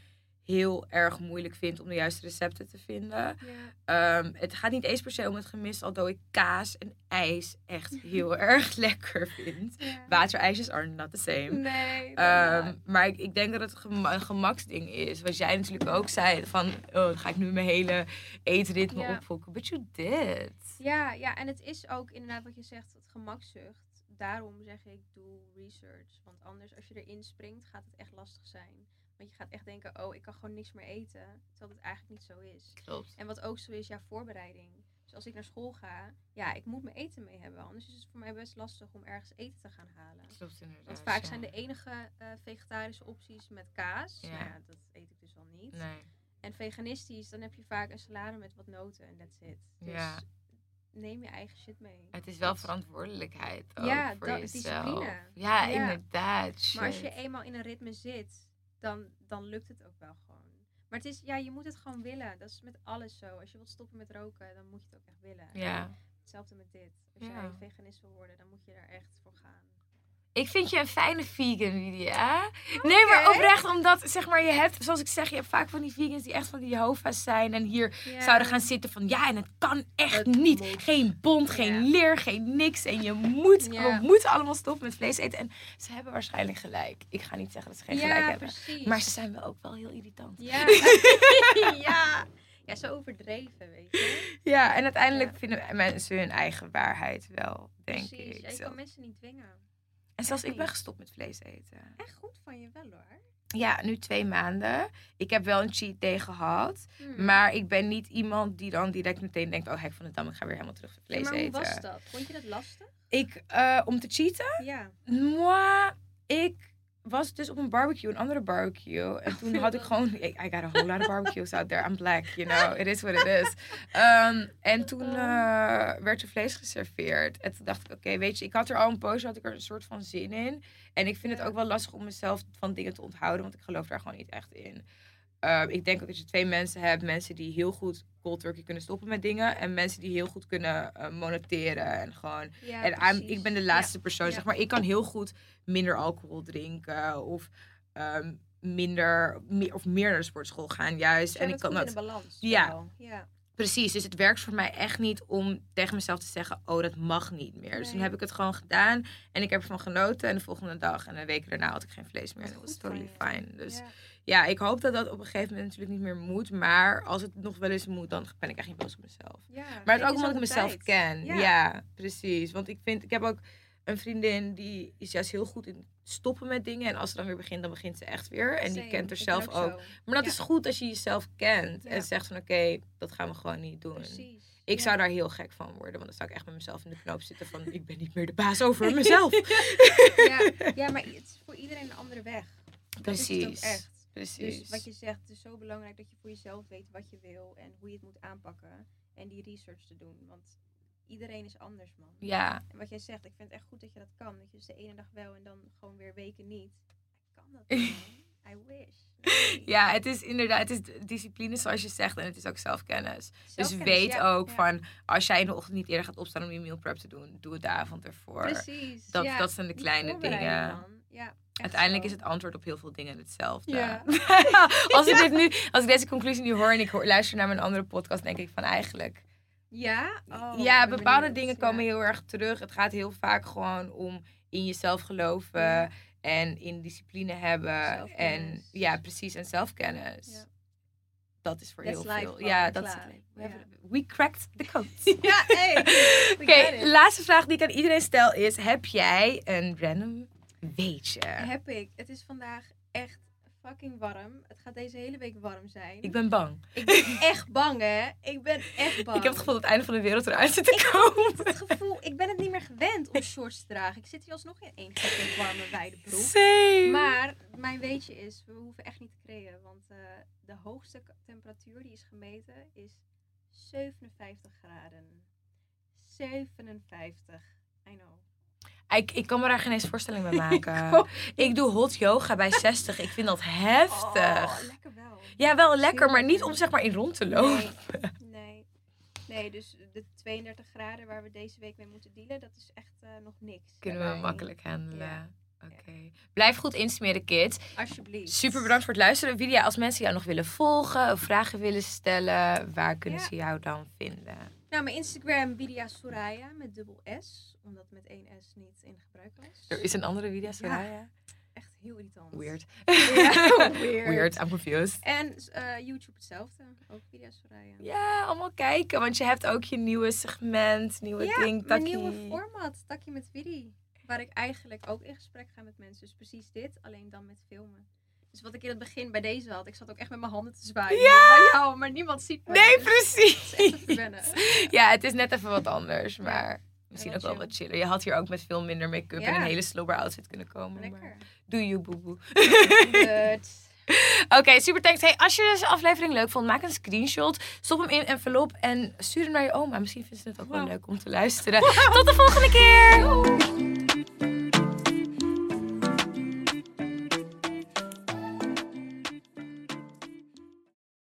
heel erg moeilijk vind om de juiste recepten te vinden. ja. Ehm, het gaat niet eens per se om het gemis, alhoewel ik kaas en ijs echt heel erg lekker vind. Ja. Waterijsjes are not the same. Nee. Ehm, maar ik, ik denk dat het een gemaksding is. Wat jij natuurlijk ook zei, van oh, dan ga ik nu mijn hele eetritme Ja. opfokken. But you did. Ja, ja, en het is ook inderdaad wat je zegt, het gemakzucht. Daarom zeg ik, doe research. Want anders, als je erin springt, gaat het echt lastig zijn. Want je gaat echt denken, oh, ik kan gewoon niks meer eten. Terwijl het eigenlijk niet zo is. Klopt. En wat ook zo is, ja, voorbereiding. Dus als ik naar school ga, ja, ik moet mijn eten mee hebben. Anders is het voor mij best lastig om ergens eten te gaan halen. Klopt inderdaad. Want vaak ja. zijn de enige eh, vegetarische opties met kaas. Ja. Nou ja, dat eet ik dus wel niet. Nee. En veganistisch, dan heb je vaak een salade met wat noten en that's it. Dus Ja. neem je eigen shit mee. Het is wel verantwoordelijkheid ook Ja, voor dat- jezelf. discipline. Ja, inderdaad. Maar als je eenmaal in een ritme zit, dan, dan lukt het ook wel gewoon. Maar het is, ja, je moet het gewoon willen. Dat is met alles zo. Als je wilt stoppen met roken, dan moet je het ook echt willen. Ja, hetzelfde met dit. Als Ja. jij veganist wil worden, dan moet je daar echt voor gaan. Ik vind je een fijne vegan, Lydia. Nee, maar oprecht, omdat, zeg maar, je hebt, zoals ik zeg, je hebt vaak van die vegans die echt van die Jehovah's zijn en hier zouden gaan zitten van, ja, en het kan echt Het niet. moet. Geen bond, geen leer, geen niks. En je moet, we moeten allemaal stoppen met vlees eten. En ze hebben waarschijnlijk gelijk. Ik ga niet zeggen dat ze geen gelijk hebben. precies. Maar ze zijn wel ook wel heel irritant. Ja. ja. Ja, zo overdreven, weet je. Ja, en uiteindelijk Ja. vinden mensen hun eigen waarheid wel, denk Precies. ik. Ja, je kan mensen niet dwingen. En zelfs ik ben gestopt met vlees eten. Echt goed van je wel hoor. Ja, nu twee maanden. Ik heb wel een cheat day gehad. Hmm. Maar ik ben niet iemand die dan direct meteen denkt... oh, hek van de dam, ik ga weer helemaal terug vlees maar hoe eten. was dat? Vond je dat lastig? Ik, eh, om te cheaten? Ja. Moi, ik was dus op een barbecue, een andere barbecue. En toen had ik gewoon... I I got a whole lot of barbecues out there. I'm black, you know. It is what it is. Ehm, en toen eh, werd er vlees geserveerd. En toen dacht ik, oké, weet je... Ik had er al een poos, had ik er een soort van zin in. En ik vind het ook wel lastig om mezelf van dingen te onthouden. Want ik geloof daar gewoon niet echt in. Ehm, ik denk ook dat je twee mensen hebt. Mensen die heel goed cold turkey kunnen stoppen met dingen. En mensen die heel goed kunnen monoteren. En gewoon ja en ik ben de laatste persoon, Ja. zeg maar. Ik kan heel goed minder alcohol drinken of ehm, minder meer, of meer naar de sportschool gaan, juist. En ik kan dat in de balans. Ja. Precies. Dus het werkt voor mij echt niet om tegen mezelf te zeggen: oh, dat mag niet meer. Dus toen heb ik het gewoon gedaan en ik heb ervan genoten. En de volgende dag en een week daarna had ik geen vlees meer. Dat was totally fine. Dus ja. Ja. ik hoop dat dat op een gegeven moment natuurlijk niet meer moet. Maar als het nog wel eens moet, dan ben ik echt niet boos op mezelf. Ja, Maar het ook omdat ik mezelf tijd. ken. Ja. Ja. precies. Want ik vind, ik heb ook een vriendin die is juist heel goed in stoppen met dingen. En als ze dan weer begint, dan begint ze echt weer. En die kent er ik ben zelf ook. zo. Maar dat Ja. is goed als je jezelf kent. Ja. En zegt van oké, dat gaan we gewoon niet doen. Precies. Ik ja. zou daar heel gek van worden. Want dan zou ik echt met mezelf in de knoop zitten van ik ben niet meer de baas over mezelf. ja, ja, maar het is voor iedereen een andere weg. Dat is het ook precies. echt. Precies. Dus wat je zegt, het is zo belangrijk dat je voor jezelf weet wat je wil en hoe je het moet aanpakken. En die research te doen. Want iedereen is anders, man. Ja, En wat jij zegt, ik vind het echt goed dat je dat kan. Dat je dus de ene dag wel en dan gewoon weer weken niet. Ik kan dat niet, man. I wish. Nee. ja, het is inderdaad, het is discipline zoals je zegt. En het is ook zelfkennis. Dus weet ja, ook ja. van, als jij in de ochtend niet eerder gaat opstaan om je meal prep te doen, doe het de avond ervoor. Precies. Dat- ja. dat zijn de kleine dingen. man. Ja, Uiteindelijk zo. is het antwoord op heel veel dingen hetzelfde. Ja. als ik dit nu, als ik deze conclusie nu hoor en ik hoor, luister naar mijn andere podcast, denk ik van eigenlijk. Ja? Oh, ja, ben bepaalde benieuwd. dingen Ja. komen heel erg terug. Het gaat heel vaak gewoon om in jezelf geloven Ja. en in discipline hebben. En ja, precies. En zelfkennis. Ja. Dat is voor That's heel veel. Ja, dat is het. We, cracked the code. Ja, hey. Oké, laatste vraag die ik aan iedereen stel is: heb jij een random weetje? Heb ik. Het is vandaag echt fucking warm. Het gaat deze hele week warm zijn. Ik ben bang. Ik ben echt bang, hè? Ik ben echt bang. Ik heb het gevoel dat het einde van de wereld eruit zit te komen. het gevoel, ik ben het niet meer gewend om shorts te dragen. Ik zit hier alsnog in één grote warme wijde broek. Same. Maar mijn weetje is, we hoeven echt niet te creëren. Want eh, de hoogste temperatuur die is gemeten is 57 graden. 57. I know. Ik, ik kan me daar geen eens voorstelling bij maken. ik doe hot yoga bij 60. Ik vind dat heftig. Oh, lekker wel. Ja, wel lekker, maar niet om zeg maar in rond te lopen. Nee, nee. Nee, dus de 32 graden waar we deze week mee moeten dealen, dat is echt eh, nog niks. Kunnen we makkelijk handelen. Ja. Oké. Blijf goed insmeren, kids. Alsjeblieft. Super bedankt voor het luisteren. Vidia, als mensen jou nog willen volgen of vragen willen stellen, waar kunnen Ja. ze jou dan vinden? Nou, mijn Instagram, Vidia Soraya met dubbel S, omdat met één S niet in gebruik was. Er is een andere Vidia Soraya. Echt heel irritant. Weird. Ja, weird. Weird, I'm confused. En eh, YouTube hetzelfde, ook Vidia Soraya. Ja, allemaal kijken, want je hebt ook je nieuwe segment, nieuwe Ja, ding. mijn takkie. nieuwe format, Takkie met Vidi. Waar ik eigenlijk ook in gesprek ga met mensen. Dus precies dit, alleen dan met filmen. Dus wat ik in het begin bij deze had, ik zat ook echt met mijn handen te zwaaien. Ja! Bij jou, maar niemand ziet me. Nee, Dus precies. het echt. Ja, het is net even wat anders, maar misschien ook wel wat chiller. Je had hier ook met veel minder make-up en een hele slobber outfit kunnen komen. Lekker. Maar doe you, boeboe. Oké, super thanks. Hey, als je deze aflevering leuk vond, maak een screenshot. Stop hem in een envelop en stuur hem naar je oma. Misschien vindt ze het ook wel leuk om te luisteren. Tot de volgende keer!